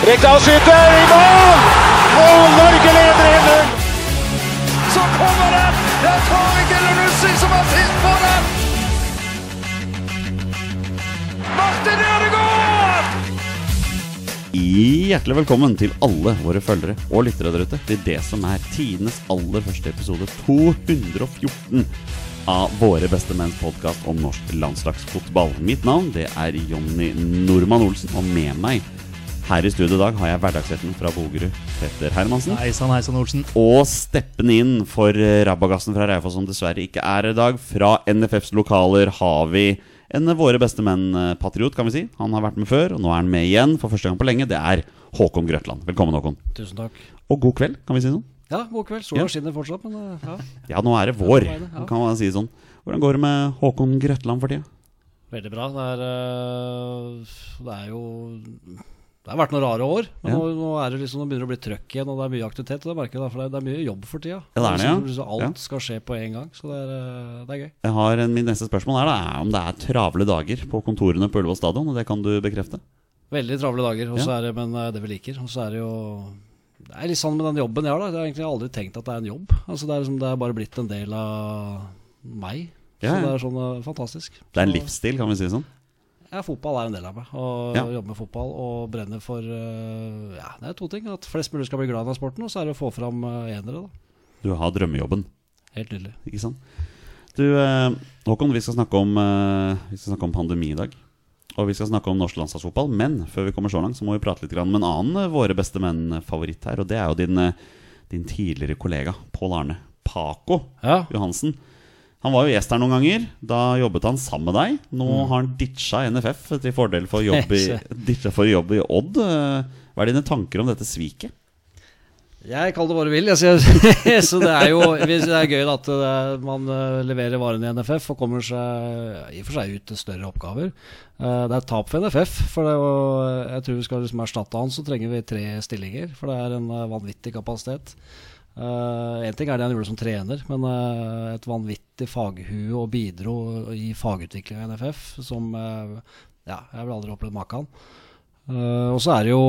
Rekdal skyter i mål! Og Norge leder 1-0! Så kommer den! Det er Tariq Elunussi som har sist på den! Martin Ødegaard! Hjertelig velkommen til alle våre følgere og lyttere der ute til det som er tidenes aller første episode 214 av Våre beste menns podkast om norsk landslagsfotball. Mitt navn det er Jonny Normann Olsen, og med meg her i studio i dag har jeg hverdagsretten fra Bogerud, Petter Hermansen. Heisan, heisan, Olsen. Og steppen inn for eh, Rabagassen fra Raufoss, som dessverre ikke er i dag. Fra NFFs lokaler har vi en Våre beste menn-patriot, kan vi si. Han har vært med før, og nå er han med igjen for første gang på lenge. Det er Håkon Grøtland. Velkommen, Håkon. Tusen takk. Og god kveld, kan vi si sånn. Ja, god kveld. Sola Ja. skinner fortsatt, men uh, ja, Ja, nå er det vår, Ja, er det, ja. kan man si sånn. Hvordan går det med Håkon Grøtland for tida? veldig bra. Det er, det er jo Det har vært noen rare år. Men Ja. nå, nå er det liksom, nå begynner det å bli trøkk igjen, og det er mye aktivitet. Og det merker jeg da, for det er, det er mye jobb for tida. Ja, det er det, ja. liksom, alt skal skje på en gang, så det er, uh, det er gøy. Jeg har en, Min neste spørsmål er da er om det er travle dager på kontorene på Ullevål stadion, og det kan du bekrefte? Veldig travle dager, er det, men uh, det vi liker. Og så er det jo Det er litt sånn med den jobben jeg har, da. Jeg har egentlig aldri tenkt at det er en jobb. Altså Det er, liksom, det er bare blitt en del av meg. Så det er sånn uh, fantastisk. Det er en livsstil, kan vi si sånn? Ja, fotball er en del av meg. Å Ja. jobbe med fotball og brenne for øh, Ja, det er to ting. At flest mulig skal bli glad i sporten, og så er det å få fram øh, enere. da Du har drømmejobben. Helt nydelig. Ikke sant? Du, eh, Håkon, vi skal snakke om eh, Vi skal snakke om pandemi i dag. Og vi skal snakke om norsk landslagsfotball. Men før vi kommer så langt, så må vi prate litt grann med en annen eh, Våre beste menn-favoritt her. Og det er jo din, eh, din tidligere kollega Pål Arne Paco Ja, Johansen. Han var jo gjest her noen ganger. Da jobbet han sammen med deg. Nå har han ditcha NFF til fordel for jobb i, for jobb i Odd. Eh, Hva er dine tanker om dette sviket? jeg kaller det hva du vil. Så det er jo det er gøy at er, man øh, leverer varene i NFF og kommer seg i og for seg ut til større oppgaver. Eh, det er tap for NFF. For jo, jeg tror vi skal liksom erstatte han, så trenger vi tre stillinger. For det er en vanvittig kapasitet. Én ting er det han gjorde som trener, men uh, et vanvittig faghue og bidro i fagutvikling i NFF som uh, Ja, jeg vil aldri opplevd maken. Uh, og så er det jo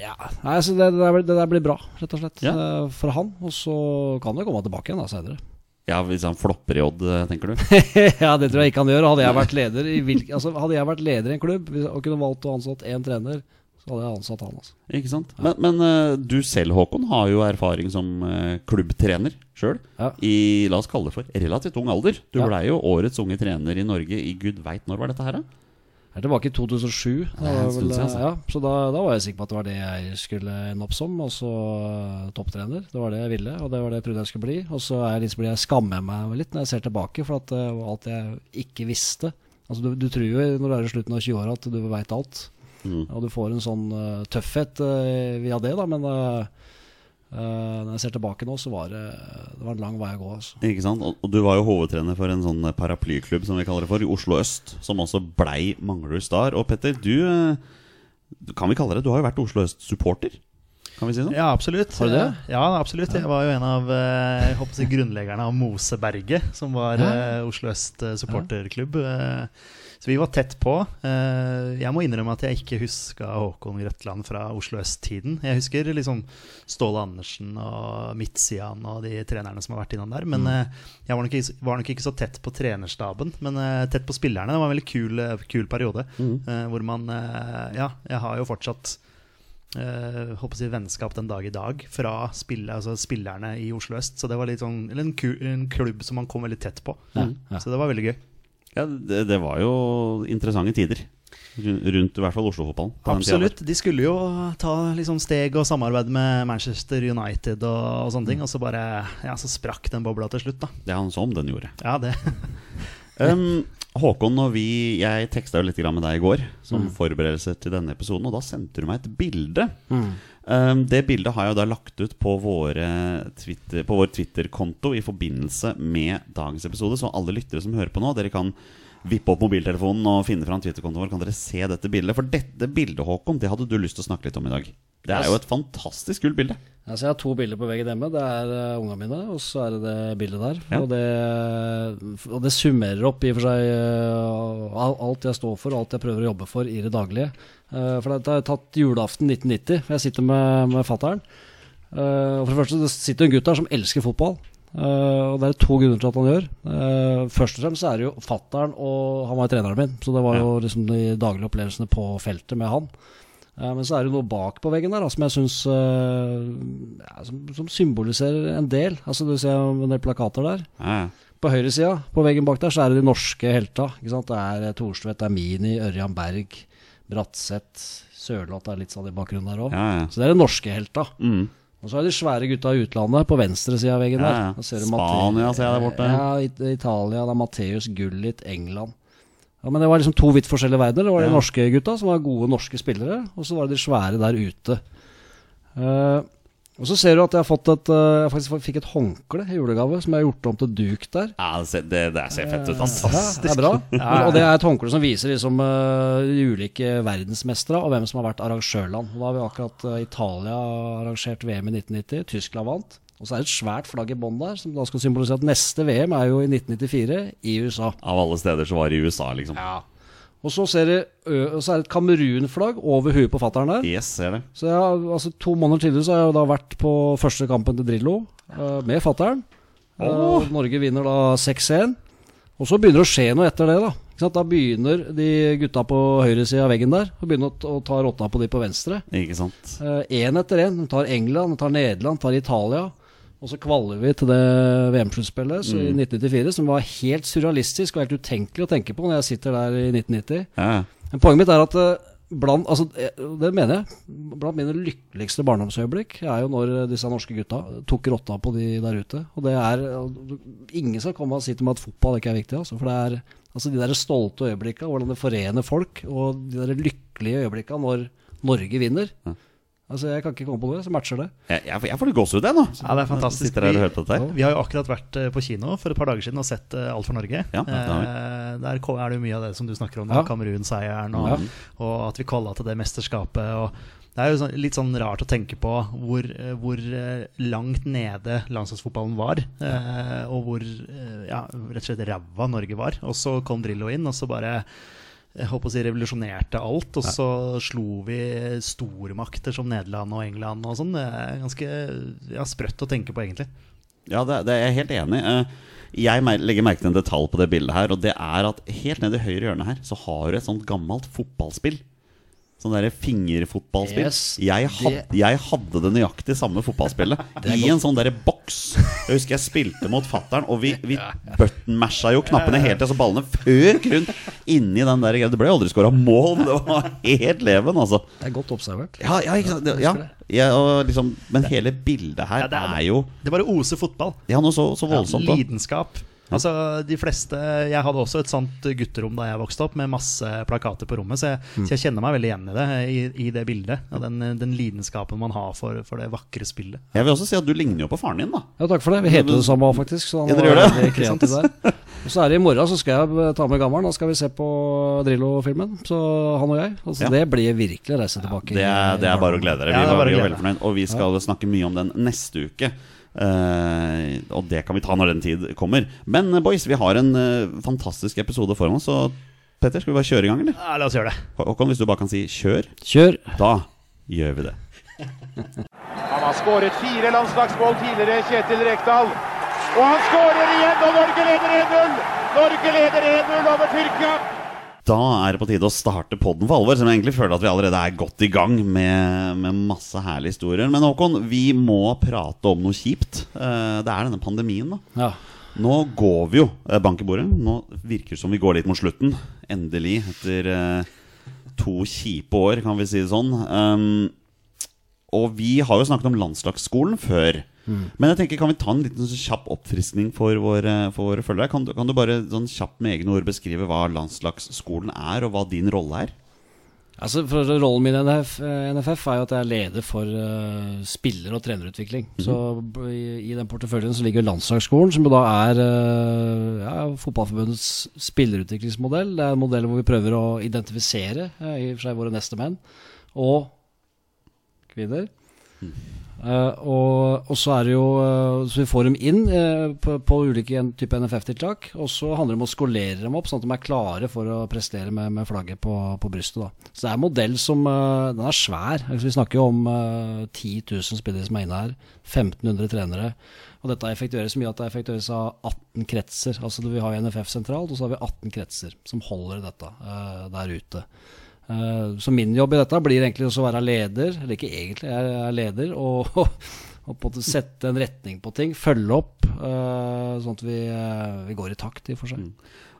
Ja, nei, det, det, der, det der blir bra, rett og slett. Ja. eh, for han. Og så kan det komme tilbake igjen da senere. Ja, Hvis han flopper i Odd, eh, tenker du? ja, det tror jeg ikke han gjør. Hadde jeg vært leder i, hvilke, altså, hadde jeg vært leder i en klubb og kunne valgt å ansatt én trener, så hadde jeg ansatt han. Altså. Ikke sant? Men, men eh, du selv, Håkon, har jo erfaring som eh, klubbtrener sjøl. Ja. I la oss kalle det for relativt ung alder. Du Ja. blei jo årets unge trener i Norge i gud veit når var dette her, da? Jeg er tilbake i 2007. Da, vel, altså. ja, så da, da var jeg sikker på at det var det jeg skulle ende opp som. Og så eh, topptrener. Det var det jeg ville, og det var det jeg trodde jeg skulle bli. Og så er jeg liksom, jeg skammer meg litt når jeg ser tilbake, for at alt jeg ikke visste. Altså Du, du tror jo når du er i slutten av 20-åra at du veit alt. Mm. Og du får en sånn uh, tøffhet uh, via det, da. Men eh, når jeg ser tilbake nå, så var det, det var en lang vei å gå. Altså. Ikke sant? Og, og du var jo hovedtrener for en sånn paraplyklubb som vi kaller det for, i Oslo øst, som også blei Manglerud Star. Og Petter, du kan vi kalle det, du har jo vært Oslo øst-supporter? Kan vi si sånn? Ja, absolutt. Har du det? Ja, absolutt. Jeg var jo en av jeg håper å si, grunnleggerne av Moseberget, som var Ja. Oslo øst supporterklubb. Eh, Så vi var tett på. Eh, Jeg må innrømme at jeg ikke huska Håkon Grøtland fra Oslo øst-tiden. Jeg husker liksom Ståle Andersen og Midtsian og de trenerne som har vært innom der. Men eh, jeg var nok, ikke, var nok ikke så tett på trenerstaben, men eh, tett på spillerne. Det var en veldig kul, kul periode. mm. Hvor man Ja, jeg har jo fortsatt Uh, håper å si vennskap den dag i dag fra spille, altså spillerne i Oslo øst. Så det var litt sånn en, ku, en klubb som man kom veldig tett på. Ja, ja. Så det var veldig gøy. Ja, det, det var jo interessante tider. Rundt i hvert fall Oslo-fotballen. Absolutt. De skulle jo ta liksom steg og samarbeide med Manchester United og, og sånne ting. Og så bare Ja, så sprakk den bobla til slutt, da. Det er han som den gjorde. Ja, det. Um, Håkon og vi Jeg teksta jo litt med deg i går som forberedelse til denne episoden, og da sendte du meg et bilde. Um, det bildet har jeg da lagt ut på, Twitter, på vår Twitter-konto i forbindelse med dagens episode, så alle lyttere som hører på nå, dere kan vippe opp mobiltelefonen og finne fram Twitter-kontoen vår, kan dere se dette bildet. For dette bildet, Håkon, det hadde du lyst til å snakke litt om i dag. Det er jo et fantastisk kult bilde. Altså, jeg har to bilder på veggen hjemme. Det er uh, ungene mine, og så er det det bildet der. Ja. Og, det, og det summerer opp i og for seg uh, alt jeg står for, og alt jeg prøver å jobbe for i det daglige. Uh, for det har tatt julaften 1990, for jeg sitter med, med fattern. Uh, og for det første, det sitter en gutt der som elsker fotball. Uh, og det er to grunner til at han gjør. Uh, først og fremst er det jo fattern, og han var jo treneren min. Så det var jo liksom de daglige opplevelsene på feltet med han. Eh, Men så er det noe bak på veggen der som jeg syns ja, som, som symboliserer en del. Altså Du ser en del plakater der. Ja. På høyresida, på veggen bak der, så er det de norske helta. Det er eh, Thorstvedt, det er Mini, Ørjan Berg, Bratseth, Sørloth er litt sånn i bakgrunnen der òg. Ja. Så det er de norske helta. Mm. Og så er det de svære gutta i utlandet på venstre side av veggen der. Spania ser jeg der borte. Ja, Italia. Det er Matheus Gullit, England. Ja, Men det var liksom to vidt forskjellige verdener. Det var de norske gutta, som var gode norske spillere, og så var det de svære der ute. Uh, og så ser du at jeg har fått et eh, Jeg faktisk fikk et håndkle i julegave som jeg har gjort om til duk der. ja det, det, det ser fett ut. Fantastisk. Ja, det er bra. Og det er et håndkle som viser liksom eh, de ulike verdensmestere og hvem som har vært arrangørland. Da har vi akkurat eh, Italia arrangert VM i 1990. Tyskland vant. Og så er det et svært flagg i bånn der, som da skal symbolisere at neste VM er jo i 1994 i USA. Av alle steder så var det i USA, liksom. Og så, ser jeg, så er det et Kamerun-flagg over huet på fattern der. Yes, ser det. Så jeg, altså, To måneder tidligere så har jeg da vært på første kampen til Drillo uh, med fattern. Eh, Norge vinner da 6-1. Og så begynner det å skje noe etter det. Da Ikke sant? Da begynner de gutta på høyresida av veggen der å begynne å, å ta rotta på de på venstre. Ikke sant? Én etter én. De tar England, de tar Nederland, de tar Italia. Og så kvaler vi til det VM-sluttspillet mm. i 1994, som var helt surrealistisk og helt utenkelig å tenke på når jeg sitter der i 1990. Ja, ja. Men poenget mitt er at eh, blant, altså, eh, det mener jeg, blant mine lykkeligste barndomsøyeblikk er jo når disse norske gutta tok rotta på de der ute. Og det er Ingen skal komme og si til meg at fotball ikke er viktig. Altså, for det er altså, de der stolte øyeblikka, hvordan det forener folk, og de der lykkelige øyeblikka når Norge vinner. Altså, Jeg kan ikke komme på det som matcher det. Jeg, jeg, jeg får litt gåsehud, jeg nå. Ja, det er fantastisk. Vi. Vi har jo akkurat vært eh, på kino for et par dager siden og sett eh, Alt for Norge. Ja, det har vi. Eh, Der er det jo mye av det som du snakker om, Ja. Kamerun-seieren, og, Ja. og at vi kolla til det mesterskapet. Og det er jo sånn, litt sånn rart å tenke på hvor, eh, hvor langt nede landslagsfotballen var. eh, Og hvor ja, rett og slett ræva Norge var. Og så kom Drillo inn, og så bare jeg håper å si revolusjonerte alt, og så slo vi stormakter som Nederland og England og sånn. Det er ganske ja, sprøtt å tenke på, egentlig. Ja, det, det er jeg helt enig i. Eh, Jeg legger merke til en detalj på det bildet her, og det er at helt nede i høyre hjørne her så har du et sånt gammelt fotballspill. Sånn derre fingerfotballspill. Yes, jeg, had, jeg hadde det nøyaktig samme fotballspillet i en sånn derre boks. Jeg husker jeg spilte mot fattern, og vi, vi button-masha jo knappene helt til så ballene føk rundt inni den der greia. Det ble aldri skåra mål, men det var helt leven, altså. Det er godt observert. Ja, ja, ikke sant? Ja. ja liksom, men hele bildet her det er- jo Det bare oser fotball. Ja, noe så, så voldsomt. Lidenskap. Altså, de fleste Jeg hadde også et sånt gutterom da jeg vokste opp, med masse plakater på rommet, så jeg, Mm. så jeg kjenner meg veldig igjen i det, i, i det bildet. Og den, den lidenskapen man har for, for det vakre spillet. Jeg vil også si at du ligner jo på faren din, da. Ja, takk for det. Vi heter det samme faktisk. Så han Ja, dere var gjør det? kreativ der. Og så er det i morgen, så skal jeg ta med gammelen. Da skal vi se på Drillo-filmen. Så han og jeg. Altså, Ja. Det blir virkelig reise tilbake. Det er, det er bare å glede dere. Vi, ja, er var, glede veldig fornøyd. Og vi skal snakke mye om den neste uke. Eh, og det kan vi ta når den tid kommer. Men eh, boys, vi har en uh, fantastisk episode foran oss. Så Petter, skal vi bare kjøre i gang, eller? Ja, la oss gjøre det. Håkon, hvis du bare kan si 'kjør', Kjør! da gjør vi det. Han har skåret fire landslagsmål tidligere, Kjetil Rekdal. Og han skårer igjen, og Norge leder 1-0! Norge leder 1-0 over Tyrkia. Da er det på tide å starte podden for alvor. Som jeg egentlig føler at vi allerede er godt i gang med, med masse herlige historier. Men Håkon, vi må prate om noe kjipt. Eh, det er denne pandemien, da. Ja. Nå går vi jo eh, bank i bordet. Nå virker det som vi går litt mot slutten. Endelig, etter eh, to kjipe år, kan vi si det sånn. Og vi har jo snakket om landslagsskolen før. Men jeg tenker, kan vi ta en liten sånn kjapp oppfriskning for våre, for våre følgere? Kan, du- kan du bare sånn kjapt med egne ord beskrive hva landslagsskolen er, og hva din rolle er? Altså, for Rollen min i NF, eh, NFF er jo at jeg er leder for uh, spiller- og trenerutvikling. Så i, i den porteføljen så ligger landslagsskolen, som da er uh, ja, Fotballforbundets spillerutviklingsmodell. Det er en modell hvor vi prøver å identifisere uh, i og for seg våre neste menn og kvinner. Uh, og, og så er det jo eh, Så vi får dem inn uh, på, på ulike en- type NFF-tiltak. Og så handler det om å skolere dem opp, sånn at de er klare for å prestere med, med flagget på, på brystet. Da. Så det er en modell som eh, Den er svær. Altså, vi snakker jo om eh, 10 000 spillere som er inne her. 1500 trenere. Og dette effektueres mye at det effektueres av 18 kretser. Altså Vi har NFF sentralt, og så har vi 18 kretser som holder dette eh, der ute. Eh, Så min jobb i dette blir egentlig å være leder, eller ikke egentlig, jeg er leder, og, og på en sette en retning på ting. Følge opp, eh, sånn at vi, eh, vi går i takt, i og for seg.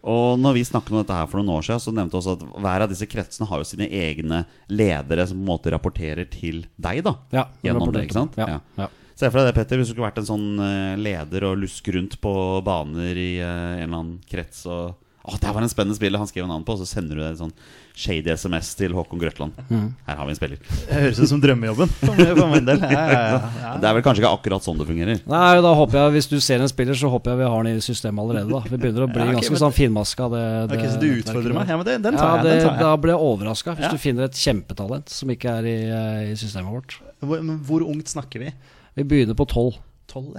Og når vi snakket om dette her for noen år siden, så nevnte vi også at hver av disse kretsene har jo sine egne ledere som på en måte rapporterer til deg, da. Ja, Gjennom det, ikke sant? Ja, Ja. Se for deg det, Petter, hvis du skulle vært en sånn leder og lusk rundt på baner i en eller annen krets og Å, der var en spennende spiller han skrev en annen på, og så sender du en sånn shady SMS til Håkon Grøtland. Mm. Her har vi en spiller. Det høres ut som drømmejobben for min- del. Ja, ja, ja. Det er vel kanskje ikke akkurat sånn det fungerer. Nei, da håper jeg, Hvis du ser en spiller, så håper jeg vi har den i systemet allerede. da Vi begynner å bli Ja, ok, ganske men- sånn finmaska. Det, det, Ok, så du utfordrer meg? Ja, men det, den Ja, tar jeg. det, Den tar Da blir jeg overraska hvis Ja. du finner et kjempetalent som ikke er i, eh, i systemet vårt. Hvor, men hvor ungt snakker vi? Vi begynner på tolv.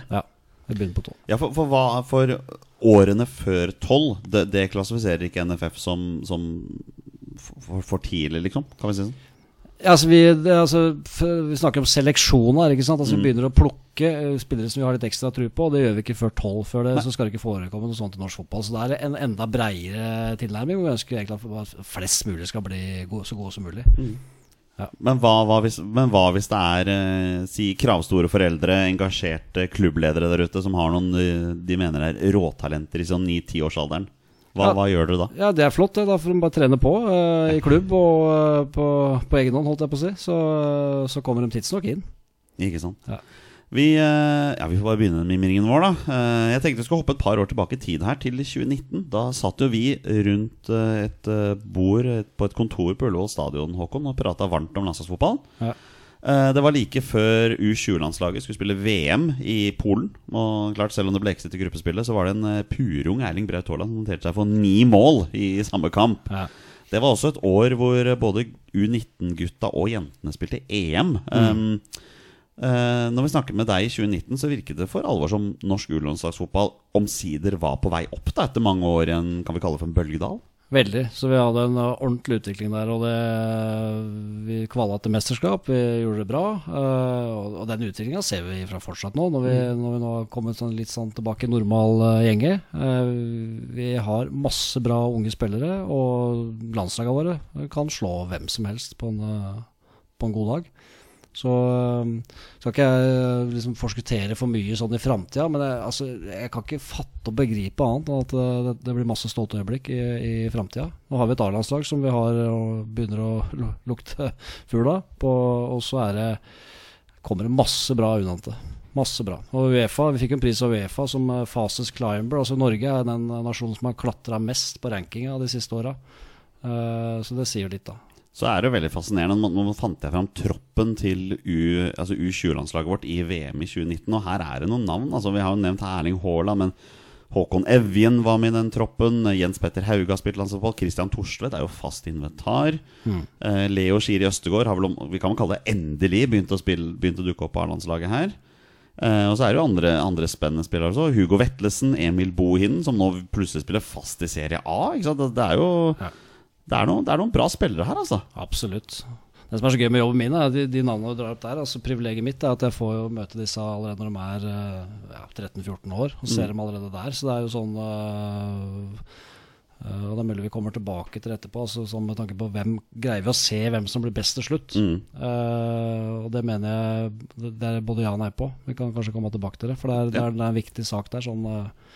Ja. Vi begynner på tolv. Ja, for, for, hva, for årene før tolv, det, det klassifiserer ikke NFF som, som for, for tidlig, liksom? Kan vi si sånn? Ja, altså vi, det, altså, vi snakker om seleksjoner. ikke sant? Altså Mm. Vi begynner å plukke eh, spillere som vi har litt ekstra tro på. og Det gjør vi ikke før tolv. Før det så skal det ikke forekomme noe sånt i norsk fotball. Så det er en enda breiere tilnærming. Vi ønsker egentlig at flest mulig skal bli gode, så gode som mulig. Men hva, hva, hvis, men hva hvis det er eh, si, kravstore foreldre, engasjerte klubbledere der ute som har noen eh, de mener er råtalenter i sånn 9-10-årsalderen? Hva, Ja. hva gjør dere da? Ja, det er flott. det Da får de bare trene på uh, i klubb og uh, på, på egen hånd, holdt jeg på å si. Så, så kommer de tidsnok inn. Ikke sant? Ja. Vi, ja, vi får bare begynne mimringen vår, da. Jeg tenkte vi skulle hoppe et par år tilbake i tid her, til 2019. Da satt jo vi rundt et bord på et kontor på Ullevål stadion, Håkon, og prata varmt om landslagsfotballen. Ja. Eh, Det var like før U20-landslaget skulle spille VM i Polen. Og klart, selv om det ble exit i gruppespillet, så var det en eh, purung Erling Braut Haaland som noterte seg for ni mål i samme kamp. Ja. Det var også et år hvor både U19-gutta og jentene spilte EM. Um, Uh, når vi snakket med deg i 2019, så virket det for alvor som norsk U-landslagsfotball omsider var på vei opp da, etter mange år i en kan vi kalle det for en bølgedal. Veldig. Så vi hadde en uh, ordentlig utvikling der. Og det, vi kvala til mesterskap. Vi gjorde det bra. uh, og, og den utviklinga ser vi fra fortsatt nå, når vi, når vi nå har kommet sånn litt sånn tilbake i normal uh, gjenge. Uh, vi har masse bra unge spillere, og landslagene våre kan slå hvem som helst på en, uh, på en god dag. Så um, skal ikke jeg uh, liksom forskuttere for mye sånn i framtida, men jeg, altså, jeg kan ikke fatte og begripe annet enn at uh, det, det blir masse stolte øyeblikk i, i framtida. Nå har vi et A-landslag som vi har og begynner å lukte fugl av, og så er det kommer det masse bra unante. Masse bra. Og Uefa, Vi fikk en pris av Uefa som Fases climber. Altså Norge er den nasjonen som har klatra mest på rankinga de siste åra. Uh, så det sier litt, da. Så er det jo veldig fascinerende. Nå, fant jeg fram troppen til U- altså U20-landslaget vårt i VM i 2019, og her er det noen navn. Altså, vi har jo nevnt Erling Haaland, men Håkon Evjen var med i den troppen. Jens Petter Hauge har spilt landslagsfotball. Christian Thorstvedt er jo fast inventar. Eh, Leo Skiri Østegård har vel, om- vi kan vel kalle det endelig, begynt å, spille, begynt å dukke opp på A-landslaget her. Eh, og så er det jo andre, andre spennende spillere også. Hugo Vetlesen, Emil Bohinen, som nå plutselig spiller fast i Serie A. Ikke? Det, det er jo Ja. Det, er noen, det er noen bra spillere her, altså. Absolutt. Det som er så gøy med jobben min, er de, de navnene du drar opp der. altså Privilegiet mitt er at jeg får jo møte disse allerede når de er eh, ja, 13-14 år. Og ser dem allerede der. Så det er jo sånn uh, uh, Og det er mulig vi kommer tilbake til det etterpå, altså sånn med tanke på hvem greier vi å se hvem som blir best til slutt. Mm. Uh, og det mener jeg det- er både ja og nei på. Vi kan kanskje komme tilbake til det, for det er, det er, det er en viktig sak der. Sånn eh,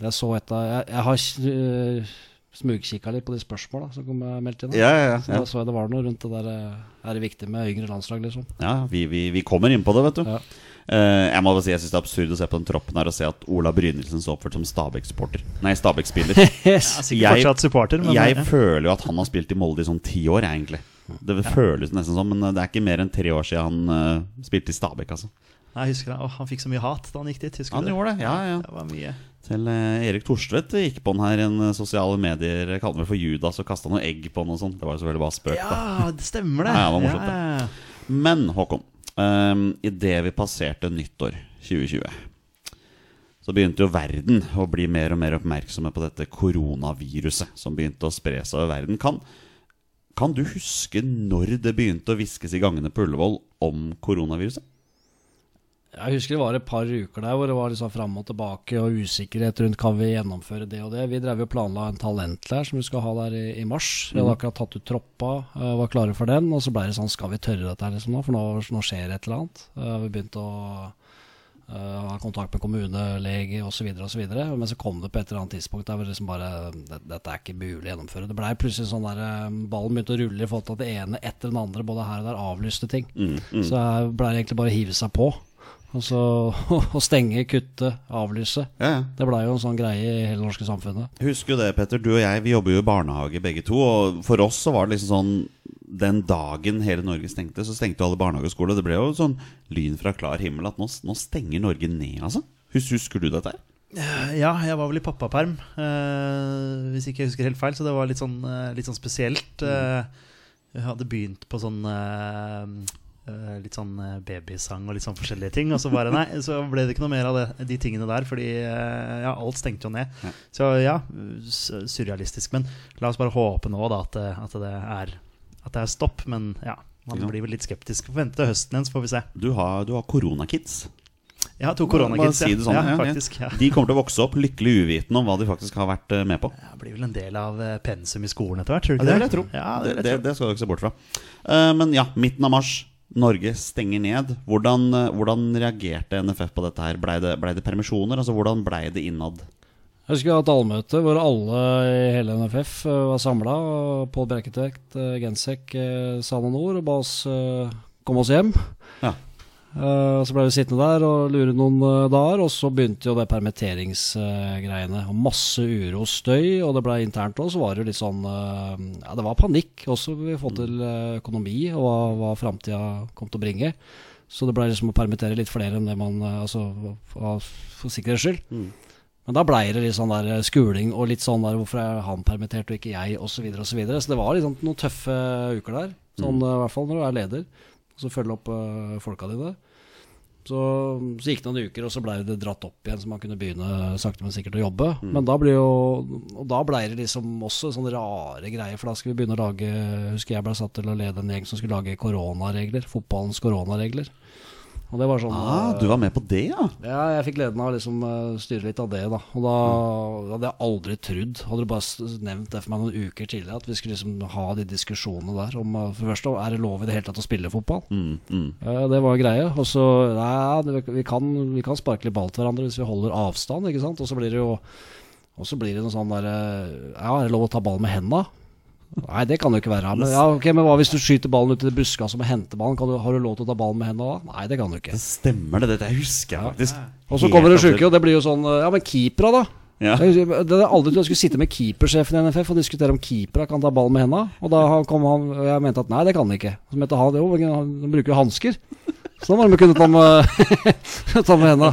Jeg så et av Jeg, jeg har uh, smugkikka litt på de spørsmåla som kom eh, meldt inn. Ja, ja, Så ja. da så jeg det var noe rundt det der eh, Er det viktig med yngre landslag, liksom? ja vi, vi, vi kommer inn på det, vet du. Ja. Uh, jeg må bare si Jeg synes det er absurd å se på den troppen her og se at Ola Brynildsen står oppført som Stabæk-supporter. Nei, Stabæk-spiller. Ja, sikkert Jeg- fortsatt supporter, men Jeg ja. føler jo at han har spilt i Molde i sånn ti år, jeg, egentlig. Det føles nesten sånn, men det er ikke mer enn tre år siden han uh, spilte i Stabæk, altså. Jeg husker det. Åh, Han fikk så mye hat da han gikk dit. Han det? gjorde det, ja, ja. Det var mye. Til eh, Erik Thorstvedt gikk på den her i en eh, sosiale medier, kalte han vel for Judas, og kasta noe egg på den og sånn. Det var jo selvfølgelig bare spøk, da. Ja, det stemmer det. Ja, det var morsomt, ja, Ja, ja. Men Håkon, um, idet vi passerte nyttår 2020, så begynte jo verden å bli mer og mer oppmerksomme på dette koronaviruset som begynte å spre seg over verden. Kan, kan du huske når det begynte å hviskes i gangene på Ullevål om koronaviruset? Jeg husker det var et par uker der hvor det var liksom fram og tilbake og usikkerhet rundt kan vi gjennomføre det og det. Vi drev og planla en talentleir som vi skal ha der i, i mars. Vi hadde akkurat tatt ut troppa, uh, var klare for den. Og så ble det sånn skal vi tørre dette her liksom nå, for nå, nå skjer et eller annet. Uh, vi begynte å uh, ha kontakt med kommunelege osv. Men så kom det på et eller annet tidspunkt der hvor liksom bare Dette er ikke mulig å gjennomføre. Det blei plutselig sånn der Ballen begynte å rulle i forhold til at det ene etter den andre, både her og der, avlyste ting. Så jeg blei egentlig bare å hive seg på. Og så å stenge, kutte, avlyse. Ja, ja. Det blei jo en sånn greie i hele det norske samfunnet. Husker jo det, Petter. Du og jeg vi jobber jo i barnehage begge to. Og for oss så var det liksom sånn Den dagen hele Norge stengte, så stengte jo alle barnehageskoler. Det ble jo sånn lyn fra klar himmel at nå, nå stenger Norge ned, altså. Husker du dette her? Ja, jeg var vel i pappaperm, eh, hvis ikke jeg husker helt feil. Så det var litt sånn, eh, litt sånn spesielt. Eh, jeg hadde begynt på sånn eh, Litt sånn eh, babysang og litt sånn forskjellige ting. Og så bare nei, så ble det ikke noe mer av det, de tingene der, fordi eh, ja, alt stengte jo ned. Ja. Så ja, surrealistisk. Men la oss bare håpe nå da at, at, det, er, at det er stopp. Men ja, man Ja. blir vel litt skeptisk. Får vente høsten igjen, så får vi se. Du har, du har koronakids. Jeg har to koronakids, si sånn, ja. ja, ja, ja. De kommer til å vokse opp lykkelig uvitende om hva de faktisk har vært eh, med på. Ja, det blir vel en del av eh, pensum i skolen etter hvert, tror du Ja, ikke det. Ja, det det, det, det skal du ikke se bort fra. Uh, men ja, midten av mars. Norge stenger ned. Hvordan, eh, hvordan reagerte NFF på dette her? Blei det, ble det permisjoner? Altså, Hvordan blei det innad? Jeg husker vi hadde et allmøte hvor alle i hele NFF eh, var samla. Pål Bjerketvedt, eh, Gensek eh, sa noen ord og ba oss komme oss hjem. Ja. Eh, Så ble vi sittende der og lure noen uh, dager, og så begynte jo det permitteringsgreiene. Og Masse uro og støy, og det ble internt òg, så var det jo litt sånn eh, Ja, det var panikk også i forhold til økonomi og hva, hva framtida kom til å bringe. Så det ble liksom å permittere litt flere enn det man Altså for, for sikkerhets skyld. Men da blei det litt sånn der skuling og litt sånn der hvorfor er han permittert og ikke jeg, osv. Så, videre, og så, videre. så det var liksom noen tøffe uker der. Sånn eh, i hvert fall når du er leder. Og så følge opp uh, folka dine. Så, så gikk det noen uker, og så blei det dratt opp igjen, så man kunne begynne sakte, men sikkert å jobbe. Men da ble jo Og da blei det liksom også sånne rare greier, for da skulle vi begynne å lage Husker jeg ble satt til å lede en gjeng som skulle lage koronaregler. Fotballens koronaregler. Og det var sånn Ah, eh, du var med på det, ja? ja, jeg fikk gleden av å liksom, eh, styre litt av det. da Og da da hadde jeg aldri trodd Hadde du bare nevnt det for meg noen uker tidligere, at vi skulle liksom ha de diskusjonene der om eh, For det første, er det lov i det hele tatt å spille fotball? Mm, mm. Eh, det var greie. Og så Nei, vi, kan, vi kan sparke litt ball til hverandre hvis vi holder avstand, ikke sant. Og så blir det jo og så blir det noe sånn derre Ja, er det lov å ta ball med henda? Nei, det kan det jo ikke være. Men, ja, okay, men hva hvis du skyter ballen ut i buskaset med henteballen? Kan du, har du lov til å ta ballen med hendene da? Nei, det kan du ikke. Det stemmer, det. Dette husker jeg faktisk. Og så kommer det sjuke, og det blir jo sånn Ja, men keepera, da? Ja. Jeg, det er aldri trodd jeg skulle sitte med keepersjefen i NFF og diskutere om keepera kan ta ball med henda. Og da kom han og jeg mente at nei, det kan han ikke. Så mente han jo, han bruker jo hansker. Så da må de kunne ta med, ta med henda.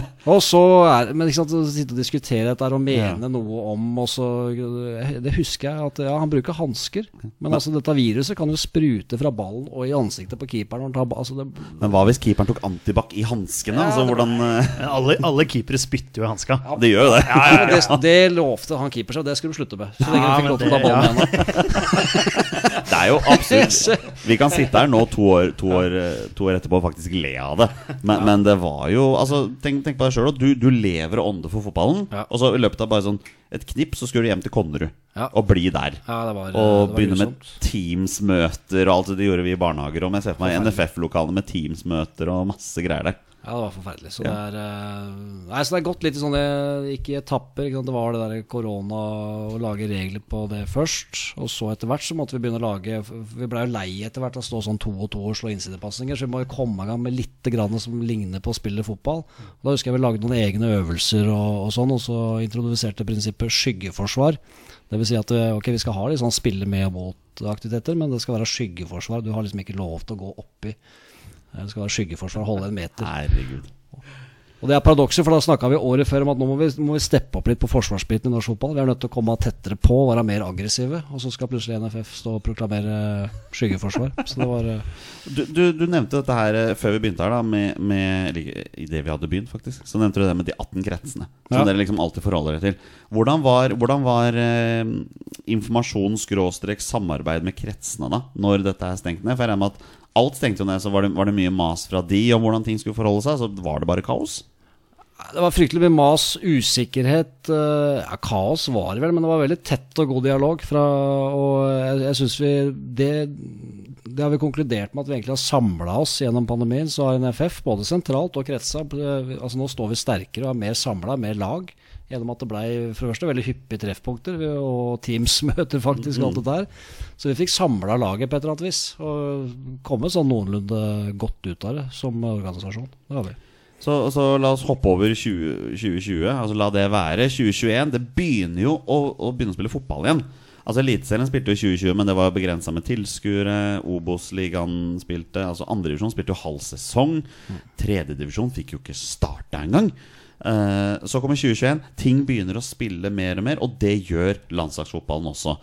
Og så er Men ikke sant, å sitte og diskutere dette og mene noe om og så, Det husker jeg at ja, han bruker hansker. Men altså dette viruset kan jo sprute fra ballen og i ansiktet på keeperen. han tar Altså, det, Men hva hvis keeperen tok antibac i hanskene? altså, hvordan eh, alle, alle keepere spytter jo i hanska. Det gjør jo det. Det, det lovte han keeper seg, og det skulle du slutte med. Så lenge Ja, han fikk lov til å ta ballen med henda. Er jo absolutt Vi kan sitte her nå to år, to år, eh, to år etterpå og faktisk le av det. Men, men det var jo altså, Tenk, tenk på deg sjøl. Du, du lever og ånder for fotballen. Ja. Og så i løpet av bare sånn et knipp så skulle du hjem til Konnerud Ja. og bli der. Ja, det var, Og det var begynne med. Teams-møter og alt det gjorde vi i barnehager. Og jeg ser for meg NFF-lokalene med Teams-møter og masse greier der. Ja, det var forferdelig. Så, det, er, eh, nei, så det er gått litt i sånne Ikke etapper. Ikke? Det var det der korona å lage regler på det først. Og så etter hvert så måtte vi begynne å lage Vi blei jo lei etter hvert av å stå sånn to og to og slå innsidepasninger, så vi må jo komme i gang med litt grann som ligner på å spille fotball. Og da husker jeg vi lagde noen egne øvelser og, og sånn, og så introduserte prinsippet skyggeforsvar. Det vil si at eh, ok, vi skal ha litt sånn spille med og mot-aktiviteter, men det skal være skyggeforsvar. Du har liksom ikke lov til å gå oppi. Det skal være skyggeforsvar, holde en meter. Herregud. Og det er paradokset, for da snakka vi året før om at nå må vi, må vi steppe opp litt på forsvarsbiten i norsk fotball. Vi er nødt til å komme tettere på, være mer aggressive. Og så skal plutselig NFF stå og proklamere skyggeforsvar. Så det var eh, Du, du, du nevnte dette her eh, før vi begynte her, da med, med eller det vi hadde begynt, faktisk. Så nevnte du det med de 18 kretsene, som Ja. dere liksom alltid forholder dere til. Hvordan var, hvordan var eh, informasjon-samarbeid med kretsene da, når dette er stengt ned? For jeg regner med at alt stengte jo ned, så var det, var det mye mas fra de om hvordan ting skulle forholde seg. Så var det bare kaos. Det var fryktelig mye mas, usikkerhet. eh, Ja, kaos var det vel, men det var veldig tett og god dialog. Fra, og jeg, jeg synes vi det, det har vi konkludert med at vi egentlig har samla oss gjennom pandemien. Så har NFF, både sentralt og kretsa eh, altså Nå står vi sterkere og er mer samla, mer lag. Gjennom at det ble for det første veldig hyppige treffpunkter og Teams-møter, faktisk. og alt det der. Så vi fikk samla laget på et eller annet vis. Og kommet sånn noenlunde godt ut av det som organisasjon. Det har vi. Så, så la oss hoppe over 20, 2020. Altså La det være. 2021 Det begynner jo å, å begynne å spille fotball igjen. Altså Eliteserien spilte jo i 2020, men det var begrensa med tilskuere. Obos-ligaen spilte Altså Andredivisjon spilte jo halv sesong. Tredjedivisjon fikk jo ikke starta engang. Uh, så kommer 2021. Ting begynner å spille mer og mer, og det gjør landslagsfotballen også.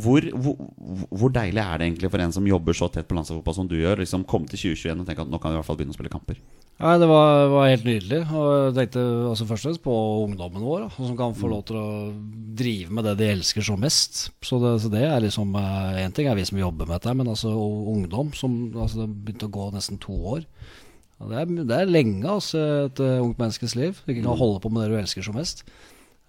Hvor, hvor, hvor deilig er det egentlig for en som jobber så tett på landslagsfotball som du gjør, liksom komme til 2021 og tenke at nå kan vi i hvert fall begynne å spille kamper? Nei, Det var, var helt nydelig. Og jeg tenkte altså først og fremst på ungdommen vår, da, som kan få lov til å drive med det de elsker så mest. Så det, så det er liksom Én ting er vi som jobber med dette, men altså ungdom som altså, begynte å gå nesten to år. Det, er, det er lenge, altså, et uh, ungt menneskes liv. Du ikke kan holde på med det du elsker så mest.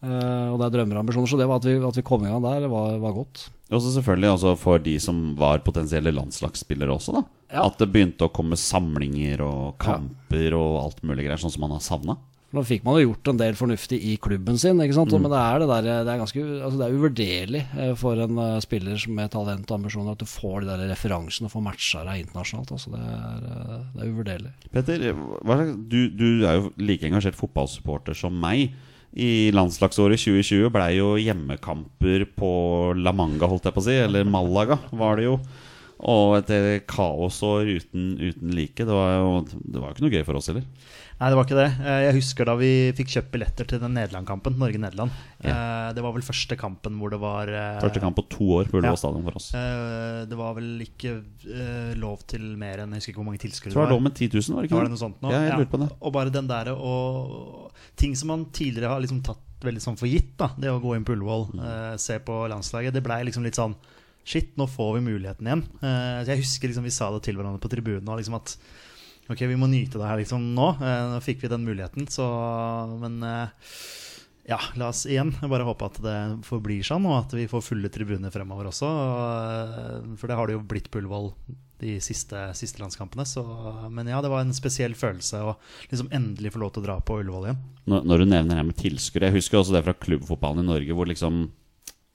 Uh, og det er drømmer og ambisjoner. Så det var at vi, at vi kom i gang der, var, var godt. Og så selvfølgelig også for de som var potensielle landslagsspillere også, da. Ja. At det begynte å komme samlinger og kamper og alt mulig greier, sånn som man har savna. Nå fikk man jo gjort en del fornuftig i klubben sin, ikke sant? men det er det der Det er ganske altså det er uvurderlig eh, for en eh, spiller som med talent og ambisjoner at du får de der referansene og får matcha deg internasjonalt. Altså det, er, eh, det er uvurderlig. Petter, du, du er jo like engasjert fotballsupporter som meg. I landslagsåret 2020 blei jo hjemmekamper på La Manga, holdt jeg på å si, eller Malaga var det jo. Og et kaosår uten, uten like. Det var jo det var jo ikke noe gøy for oss heller. Nei, det var ikke det. Eh, Jeg husker da vi fikk kjøpt billetter til den Nederland-kampen. Norge-Nederland. Ja. Det var vel første kampen hvor det var eh, Første kamp på to år på Ullevål Ja. stadion for oss. eh, Det var vel ikke eh, lov til mer enn Jeg husker ikke hvor mange tilskuere det var. det var lov med 10 000, var det ikke Var det noe sånt nå? Ja, jeg lurte på det. Og bare den derre og Ting som man tidligere har liksom tatt veldig sånn for gitt, da. Det å gå inn på Ullevål, Mm. eh, se på landslaget. Det blei liksom litt sånn Shit, nå får vi muligheten igjen. Eh, jeg husker liksom vi sa det til hverandre på tribunen. Liksom at Ok, vi må nyte det her liksom nå. Eh, nå fikk vi den muligheten, så Men eh, ja, la oss igjen bare håpe at det forblir sånn, og at vi får fulle tribuner fremover også. For det har det jo blitt på Ullevål de siste, siste landskampene. Så, men ja, det var en spesiell følelse å liksom endelig få lov til å dra på Ullevål igjen. Når, når du nevner det med tilskuere Jeg husker også det fra klubbfotballen i Norge, hvor liksom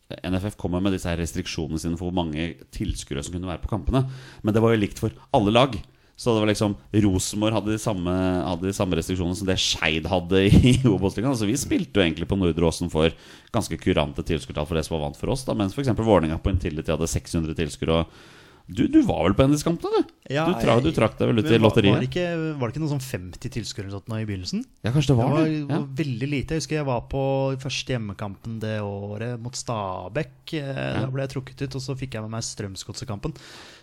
NFF kommer med disse her restriksjonene sine for hvor mange tilskuere som kunne være på kampene. Men det var jo likt for alle lag. Så det var liksom Rosenborg hadde de samme, hadde de samme restriksjonene som det Skeid hadde i Obos-ligaen. Altså, vi spilte jo egentlig på Nordre Åsen for ganske kurante tilskuertall for det som var vant for oss. Da, mens f.eks. Vålerenga på Intility hadde 600 tilskuere. Du, du var vel på en av disse kampene, du? Ja, du, tra, du trakk deg vel ut i lotteriet? Var det, ikke, var det ikke noe sånn 50 tilskuere i begynnelsen? Ja, kanskje det Det var var, det. Ja. var veldig lite. Jeg husker jeg var på første hjemmekampen det året mot Stabæk. Ja. Da ble jeg trukket ut, og så fikk jeg med meg Strømsgodsekampen.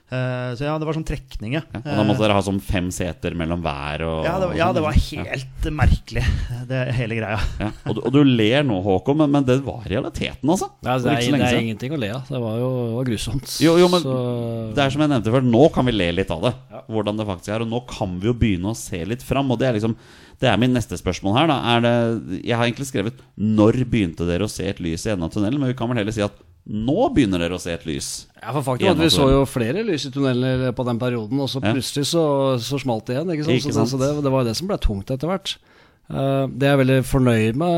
Eh, Så ja, det var sånn trekning, ja. Ja, og da måtte dere ha sånn fem seter mellom hver og Ja, det, var- ja, det var helt merkelig, det hele greia. Ja, og, du, og du ler nå, Håkon, men, men det var realiteten, altså. Det er, det er, det er ingenting å le av. Det var jo det var grusomt. Jo, jo, men Så, det er som jeg nevnte før, nå kan vi le litt av det. Hvordan det faktisk er. Og nå kan vi jo begynne å se litt fram. Og det er liksom Det er min neste spørsmål her. Da. Er det, jeg har egentlig skrevet 'Når begynte dere å se et lys i enden av tunnelen?' Men vi kan vel heller si at Nå begynner dere å se et lys. Ja, for faktum at Vi så jo flere lys i tunneler på den perioden, og så plutselig så, så smalt det igjen. Ikke sant? Ikke så, sant? så det, det var jo det som ble tungt etter hvert. Eh, det jeg er veldig fornøyd med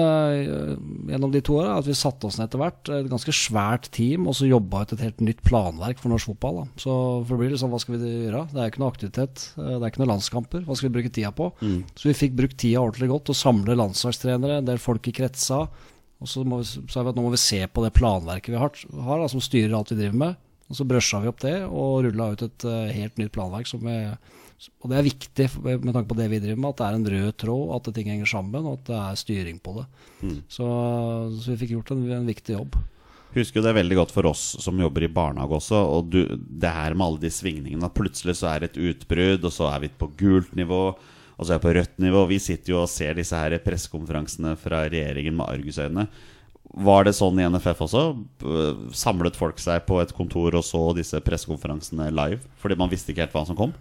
eh, gjennom de to åra, at vi satte oss ned etter hvert, et ganske svært team, og så jobba ut et helt nytt planverk for norsk fotball. Da. Så for det blir liksom, sånn, hva skal vi gjøre? Det er ikke noe aktivitet, eh, det er ikke noen landskamper. Hva skal vi bruke tida på? Så vi fikk brukt tida ordentlig godt og samle landslagstrenere, en del folk i kretsa. Og så, må vi, er at nå må vi se på det planverket vi har, har da, som styrer alt vi driver med. Og så brøsja vi opp det og rulla ut et uh, helt nytt planverk. Som er, og det er viktig med tanke på det vi driver med, at det er en rød tråd, at ting henger sammen, og at det er styring på det. Så, så vi fikk gjort en, en viktig jobb. Husker jo det veldig godt for oss som jobber i barnehage også. Og du, det her med alle de svingningene. At plutselig så er det et utbrudd, og så er vi på gult nivå, og jeg er på rødt nivå. Vi sitter jo og ser disse her pressekonferansene fra regjeringen med argusøyne. Var det sånn i NFF også? Samlet folk seg på et kontor og så disse pressekonferansene live? Fordi man visste ikke helt hva som kom?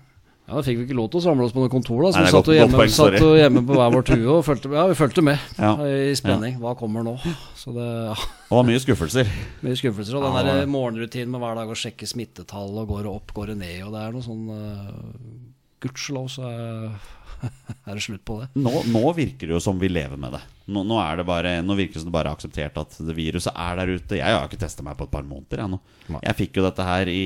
Ja, Da fikk vi ikke lov til å samle oss på noe kontor, da, så Nei, vi satt godt- hjemme, poeng, satt hjemme på hver vår tue og fulgte, ja, vi fulgte med Ja. i spenning. Hva kommer nå? Så det ja, Og mye skuffelser. mye skuffelser. Og den der morgenrutinen med hver dag å sjekke smittetall, og går det opp, går det ned, og det er noe sånn uh, Gudskjelov så er, er det slutt på det. Nå, nå virker det jo som vi lever med det. Nå, nå, er det bare, nå virker det som det bare er akseptert at det viruset er der ute. Jeg har ikke testa meg på et par måneder. Jeg, nå. Jeg fikk jo dette her i,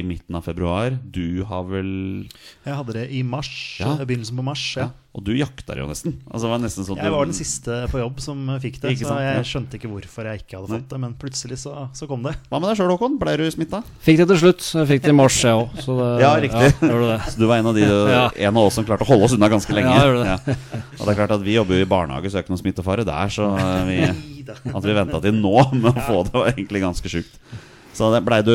i midten av februar. Du har vel Jeg hadde det i mars. Ja. Begynnelsen på mars. ja. Ja. Og du jakta det jo nesten. Altså, det var nesten sånn Jeg du- var den siste på jobb som fikk det, så jeg skjønte ikke hvorfor jeg ikke hadde fått det. Men plutselig så, så kom det. Hva med deg sjøl, Håkon? Ble du smitta? Fikk det til slutt. Jeg fikk det i mars, jeg òg. Ja, riktig. det. Så du var en av, de, Ja. en av oss som klarte å holde oss unna ganske lenge. Ja, det. Ja. Og det er klart at Vi jobber jo i barnehage, så smittefare der. Så eh, vi, at vi venta til nå med å få det, var egentlig ganske sjukt. Så blei du,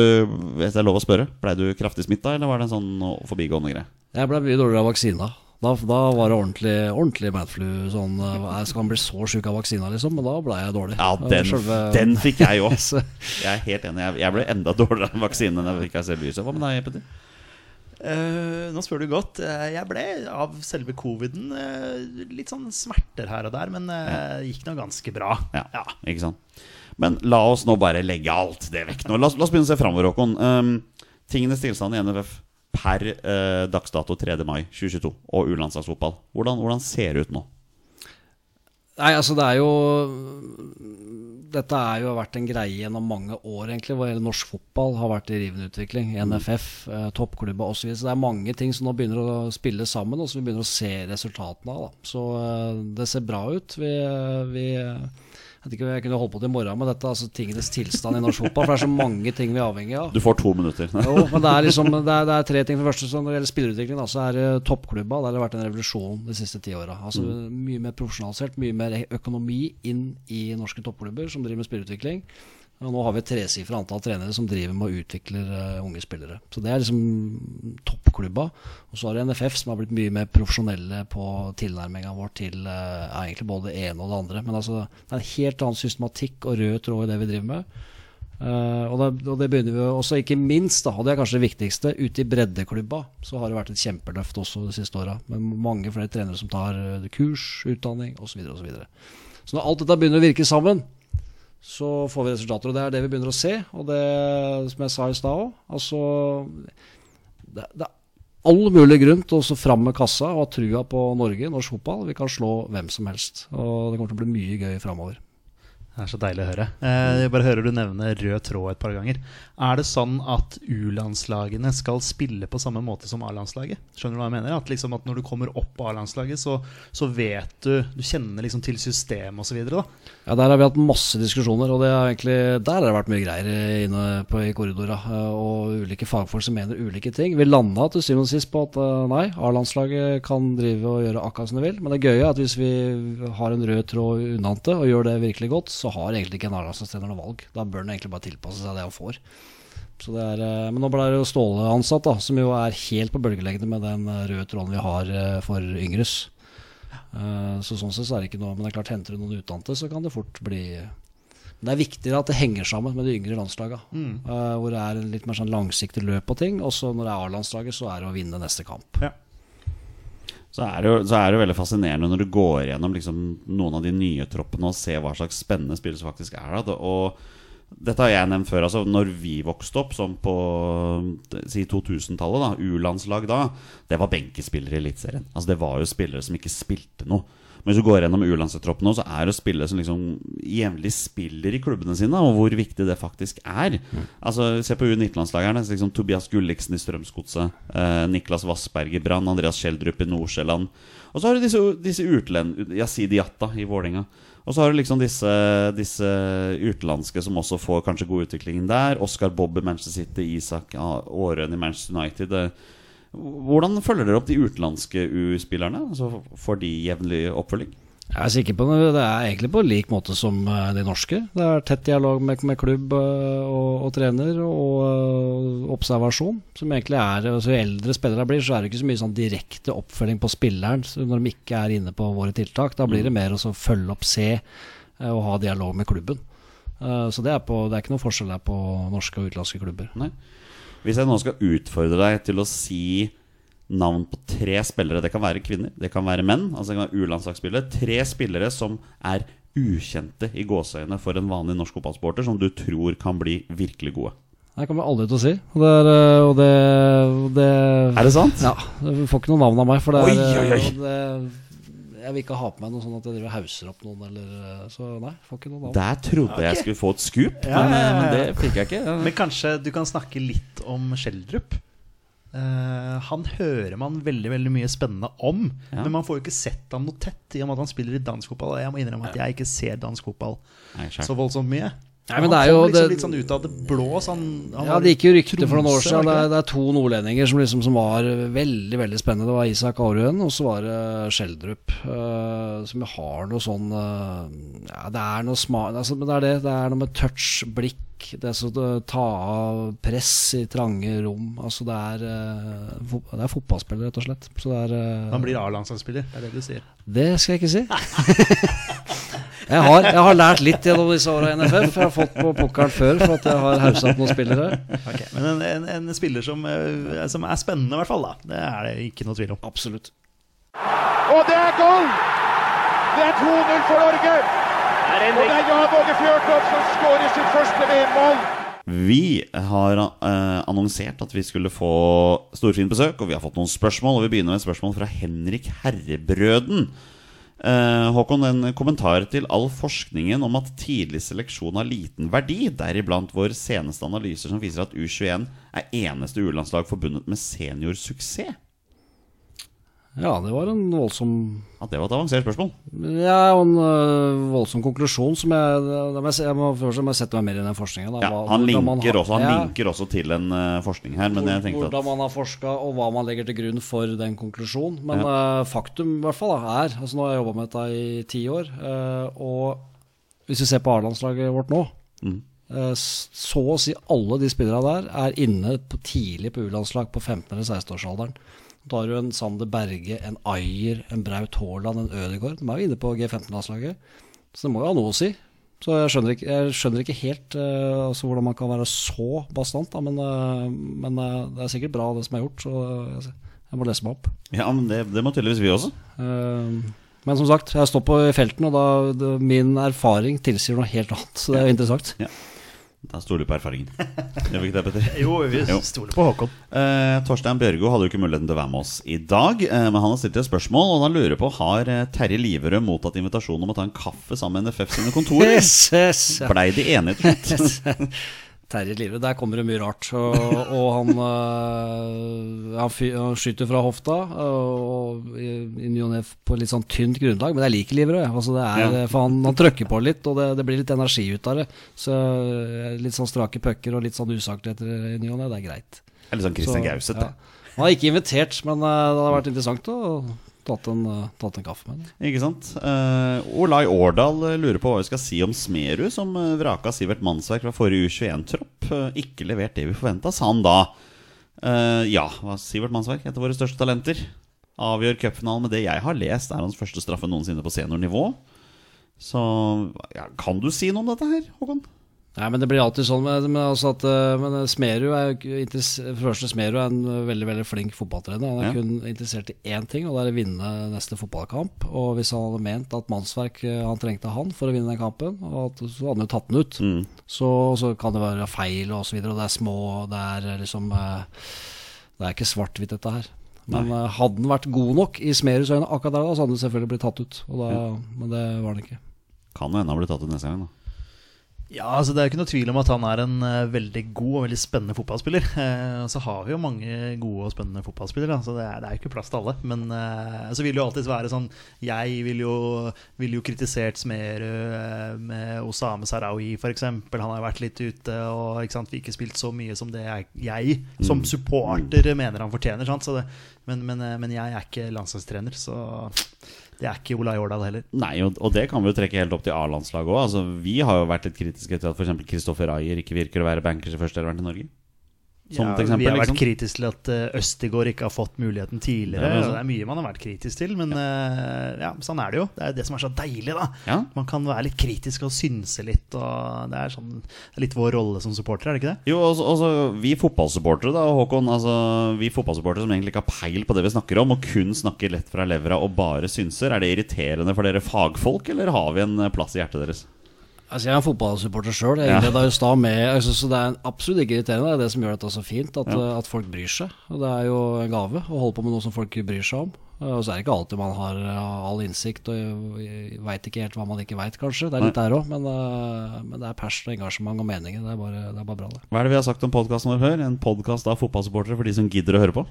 hvis det er lov å spørre, blei du kraftig smitta, eller var det en sånn forbigående greie? Jeg ble mye dårligere av vaksina. Da, da var det ordentlig, ordentlig madflu. Sånn, eh, jeg skal bli så sjuk av vaksina, liksom? Men da ble jeg dårlig. Ja, den, selve- den fikk jeg òg. Jeg er helt enig. Jeg, jeg ble enda dårligere av vaksinen enn jeg fikk av selve viruset. Hva med deg, Petter? Eh, nå spør du godt. Uh, jeg ble av selve coviden uh, litt sånn smerter her og der, men uh, gikk nå ganske bra. Ja, ikke sant? Men la oss nå bare legge alt det vekk nå. La oss, la oss begynne å se framover, Håkon. Um, tingenes tilstand i NFF per dags dato 3. mai 2022 og U-landslagsfotball. Hvordan, hvordan ser det ut nå? Nei, altså det er jo Dette er jo vært en greie gjennom mange år, egentlig, hvor hele norsk fotball har vært i rivende utvikling. NFF, eh, toppklubber osv. Så, videre. så det er mange ting som nå begynner å spille sammen, og som vi begynner å se resultatene av. Da. Så eh, det ser bra ut. Vi, eh, vi jeg vet ikke om jeg kunne holdt på til i morgen med dette, altså tingenes tilstand i norsk fotball. For det er så mange ting vi er avhengig av. Du får to minutter. Jo, men det er liksom det er, det er tre ting. For det første, så Når det gjelder spillerutvikling, så er det toppklubba. Der har det vært en revolusjon de siste ti åra. Altså, Mye mer profesjonalisert, mye mer økonomi inn i norske toppklubber som driver med spillerutvikling. Og nå har vi et tresifra antall trenere som driver med å utvikle eh, unge spillere. Så det er liksom toppklubba. Og så har du NFF som har blitt mye mer profesjonelle på tilnærminga vår til eh, egentlig både det ene og det andre. Men altså, det er en helt annen systematikk og rød tråd i det vi driver med. Uh, og, det, og det begynner vi også, ikke minst, da, og det er kanskje det viktigste, ute i breddeklubba så har det vært et kjempeløft også de siste åra. Med mange flere trenere som tar kurs, utdanning osv. Så, videre. så når alt dette begynner å virke sammen, så får vi resultater. Og det er det vi begynner å se. Og det, som jeg sa i stad òg, altså det, det er all mulig grunn til å fram med kassa og ha trua på Norge, norsk fotball. Vi kan slå hvem som helst. Og det kommer til å bli mye gøy framover. Det er så deilig å høre. Eh, jeg bare hører du nevne rød tråd et par ganger. Er det sånn at U-landslagene skal spille på samme måte som A-landslaget? Skjønner du hva jeg mener? At, liksom at når du kommer opp på A-landslaget, så, så vet du Du kjenner liksom til systemet osv. Ja, Der har vi hatt masse diskusjoner, og er egentlig, der har det vært mye greier inne på, i korridora. Og ulike fagfolk som mener ulike ting. Vi landa til syvende og sist på at eh, nei, A-landslaget kan drive og gjøre akkurat som de vil. Men det gøye er at hvis vi har en rød tråd unnante og gjør det virkelig godt, så har egentlig ikke en A-landslagstrener noe valg. Da bør han egentlig bare tilpasse seg det han får. Så det er, eh, men nå ble det jo Ståle ansatt, da, som jo er helt på bølgelengde med den eh, røde tråden vi har eh, for Yngres. Så sånn sett så er det ikke noe Men det er klart, henter du noen utdannede, så kan det fort bli Men det er viktigere at det henger sammen med de yngre landslagene. eh, hvor det er en litt mer sånn langsiktig løp på ting. Og så når det er A-landslaget, så er det å vinne neste kamp. Ja. Så er, det jo, så er det veldig fascinerende når du går gjennom liksom noen av de nye troppene og ser hva slags spennende spill som faktisk er der. Og Dette har jeg nevnt før. altså Når vi vokste opp, som på si 2000-tallet, da U-landslag da, det var benkespillere i Eliteserien. Altså Det var jo spillere som ikke spilte noe. Men hvis du går gjennom U-landslagstroppen nå, så er det spillere som liksom jevnlig spiller i klubbene sine, og hvor viktig det faktisk er. Altså Se på U19-landslagerne. Liksom Tobias Gulliksen i Strømsgodset, eh, Niklas Vassberg i Brann, Andreas Schjelderup i Nordsjælland. Og så har du disse, disse utlend... Yasid Yatta i Vålerenga. Og så har du liksom disse, disse utenlandske som også får kanskje god utvikling der. Oscar Bobb i Manchester City, Isak Aarøen i Manchester United. Eh, Hvordan følger dere opp de utenlandske U-spillerne? Altså, får de jevnlig oppfølging? Jeg er sikker på det. Det er egentlig på lik måte som eh, de norske. Det er tett dialog med, med klubb eh, og, og trener, og eh, observasjon. Som egentlig er altså, Jo eldre spillere blir, så er det ikke så mye sånn direkte oppfølging på spilleren når de ikke er inne på våre tiltak. Da blir det mer å følge opp, se og ha dialog med klubben. Så det er, på, det er ikke noe forskjell der på norske og utenlandske klubber. Nei. Hvis jeg nå skal utfordre deg til å si navn på tre spillere Det kan være kvinner, det kan være menn. Altså det kan være U-landslagsspillere. Tre spillere som er ukjente i gåseøyne for en vanlig norsk fotballsporter, som du tror kan bli virkelig gode. Det kommer jeg aldri til å si. Det er, eh, og det, det Er det sant? Ja. Du får ikke noe navn av meg. For det er, Oi, oi, oi. Jeg vil ikke ha på meg noe sånn at jeg driver hauser opp noen. Eller, så nei, får ikke noe navn. Der trodde jeg skulle få et skup, Ja, men, ja, ja, men det fikk jeg ikke. Ja. Men kanskje du kan snakke litt om Schjelderup? Uh, han hører man veldig veldig mye spennende om, Ja. men man får jo ikke sett ham noe tett i og med at han spiller i dansk fotball. Og jeg må innrømme at jeg ikke ser dansk fotball Nei, så voldsomt mye. Nei, men det er jo liksom det- litt sånn ut av det blå. Så han, han Ja, Det gikk jo rykter for noen år siden. Det det er to nordlendinger som, liksom, som var veldig veldig spennende. Det var Isak Aurøen, og så var det Skjeldrup. Uh, som har noe sånn uh, Ja, det er noe smart altså, Men det er det. Det er noe med touch, blikk. Det er så å ta av press i trange rom. Altså det er eh, Det er fotballspiller, rett og slett. Er eh, Han blir A-landslagsspiller, det er det du sier. Det skal jeg ikke si. jeg, har, jeg har lært litt gjennom disse åra i NFF. Jeg har fått på pokkeren før for at jeg har hauset opp noen spillere. Okay, Men en, en, en spiller som, eh, som er spennende, i hvert fall. da Det er det ikke noe tvil om. Absolutt. Og det er goal! Det er 2-0 for Norge! Og det er Jan Åge Fjørtoft som skårer sitt første VM-mål. Vi har eh, annonsert at vi skulle få storfint besøk, og vi har fått noen spørsmål. Og vi begynner med et spørsmål fra Henrik Herrebrøden. Eh, Håkon, en kommentar til all forskningen om at tidlig seleksjon har liten verdi, deriblant vår seneste analyser som viser at U21 er eneste U-landslag forbundet med seniorsuksess. Ja, det var en voldsom Ja, det var et avansert spørsmål. Ja, og en øh, voldsom konklusjon som jeg da må jeg, se- jeg må, Først må sette meg mer i den forskninga. Ja, han linker, også, han linker også til en eh, forskning her, men jeg tenkte Hvordan at man har forska, og hva man legger til grunn for den konklusjonen. Men øh, faktum i hvert fall da, er altså Nå har jeg jobba med dette i ti år, øh, og hvis vi ser på A-landslaget vårt nå Mm. øh, s- Så å si alle de spillerne der er inne på, tidlig på U-landslag på 15- eller 16-årsalderen. Da har du en Sander Berge, en Ayer, en Braut Haaland, en Ødegaard. De er jo inne på G15-landslaget. Så det må jo ha noe å si. Så jeg skjønner ikke, jeg skjønner ikke helt uh, altså hvordan man kan være så bastant, da, men, uh, men uh, det er sikkert bra det som er gjort, så jeg, jeg må lese meg opp. Ja, men det, det må tydeligvis vi også. Men som sagt, jeg står på felten, og da, det, min erfaring tilsier noe helt annet, så det er jo interessant. Da stoler vi på erfaringen. Gjør vi ikke det, Petter? Jo, vi stoler på Håkon. Eh, Torstein Bjørgo hadde jo ikke muligheten til å være med oss i dag, eh, men han har stilt et spørsmål, og han lurer på Har eh, Terje Liverød mottatt invitasjon om å ta en kaffe sammen med NFF sine kontorer. Yes, yes, ja. Blei de enige til slutt? Terje Live, der kommer det mye rart. Og, og han, øh, han, han skyter fra hofta og i, i ny og ne på litt sånn tynt grunnlag, men jeg liker Liverød. Altså det er, Ja. For han, han trøkker på litt, og det, det blir litt energi ut av det. Så øh, Litt sånn strake pucker og litt sånn usakligheter i ny og ne, det er greit. Eller sånn Christian Gauseth. ja. Han har ikke invitert, men øh, det hadde vært interessant å tatt en, øh, tatt en kaffe med den Ikke sant? Uh, Olai Årdal eh, lurer på hva vi skal si om Smerud, som eh, vraka Sivert Mannsverk fra forrige U21-tropp. Eh, ikke levert det vi forventa, sa han da. Uh, ja, Sivert Mannsverk, et av våre største talenter. Avgjør cupfinalen med det jeg har lest, er hans første straffe noensinne på seniornivå. Så ja, kan du si noe om dette her, Håkon? Nei, men det blir alltid sånn. Men, men, altså at, eh, men Smerud er jo for første Smerud er en veldig veldig flink fotballtrener. Han er Ja. kun interessert i én ting, og det er å vinne neste fotballkamp. Og hvis han hadde ment at mannsverk eh, han trengte han for å vinne den kampen, og at, så hadde han jo tatt den ut. Mm. Så, så kan det være feil og så videre, og det er små Det er liksom eh, Det er ikke svart-hvitt, dette her. Men Nei. hadde den vært god nok i Smeruds øyne akkurat der, da, så hadde den selvfølgelig blitt tatt ut. Og da, Men det var den ikke. Kan jo hende han blir tatt ut neste gang, da. Ja, altså Det er jo ikke noe tvil om at han er en eh, veldig god og veldig spennende fotballspiller. Eh, så har vi jo mange gode og spennende fotballspillere, så det er, det er jo ikke plass til alle. Men eh, så vil det jo alltid være sånn Jeg ville jo, vil jo kritisert Smerud eh, med Osame Sarawi f.eks. Han har jo vært litt ute og ikke sant, vi ikke spilt så mye som det jeg, jeg som supporter mener han fortjener. Sant? Så det, men, men, men jeg er ikke landslagstrener, så det er ikke Olai Årdal heller. Nei, og, og det kan vi jo trekke helt opp til A-landslaget òg. Altså, vi har jo vært litt kritiske til at f.eks. Kristoffer Ayer ikke virker å være bankers i første elveren til Norge. Som Ja, eksempel, vi har vært liksom. kritiske til at Østegård Østigård ikke har fått muligheten tidligere. Ja, ja. så- det er mye man har vært kritisk til, men eh, ja, sånn er det jo. Det er det som er så deilig, da. Man kan være litt kritisk og synse litt. Og det er, sånn, det er litt vår rolle som supporter, er det ikke det? Jo, også, også vi fotballsupportere, da, Håkon. Altså, vi fotballsupportere som egentlig ikke har peil på det vi snakker om, og kun snakker lett fra levra og bare synser. Er det irriterende for dere fagfolk, eller har vi en eh, plass i hjertet deres? Altså Jeg er en fotballsupporter sjøl. Jeg Ja. jo stad med altså, Så det er absolutt ikke irriterende. Det er det som gjør dette så fint. At, Ja. eh, at folk bryr seg. Og Det er jo en gave å holde på med noe som folk bryr seg om. Eh, Og så er det ikke alltid man har eh, all innsikt og veit ikke helt hva man ikke veit, kanskje. Det er litt der òg. Men, eh, men det er og engasjement og meninger. Det er bare, det er bare bra, det. Hva er det vi har sagt om podkasten vår før? En podkast av fotballsupportere for de som gidder å høre på?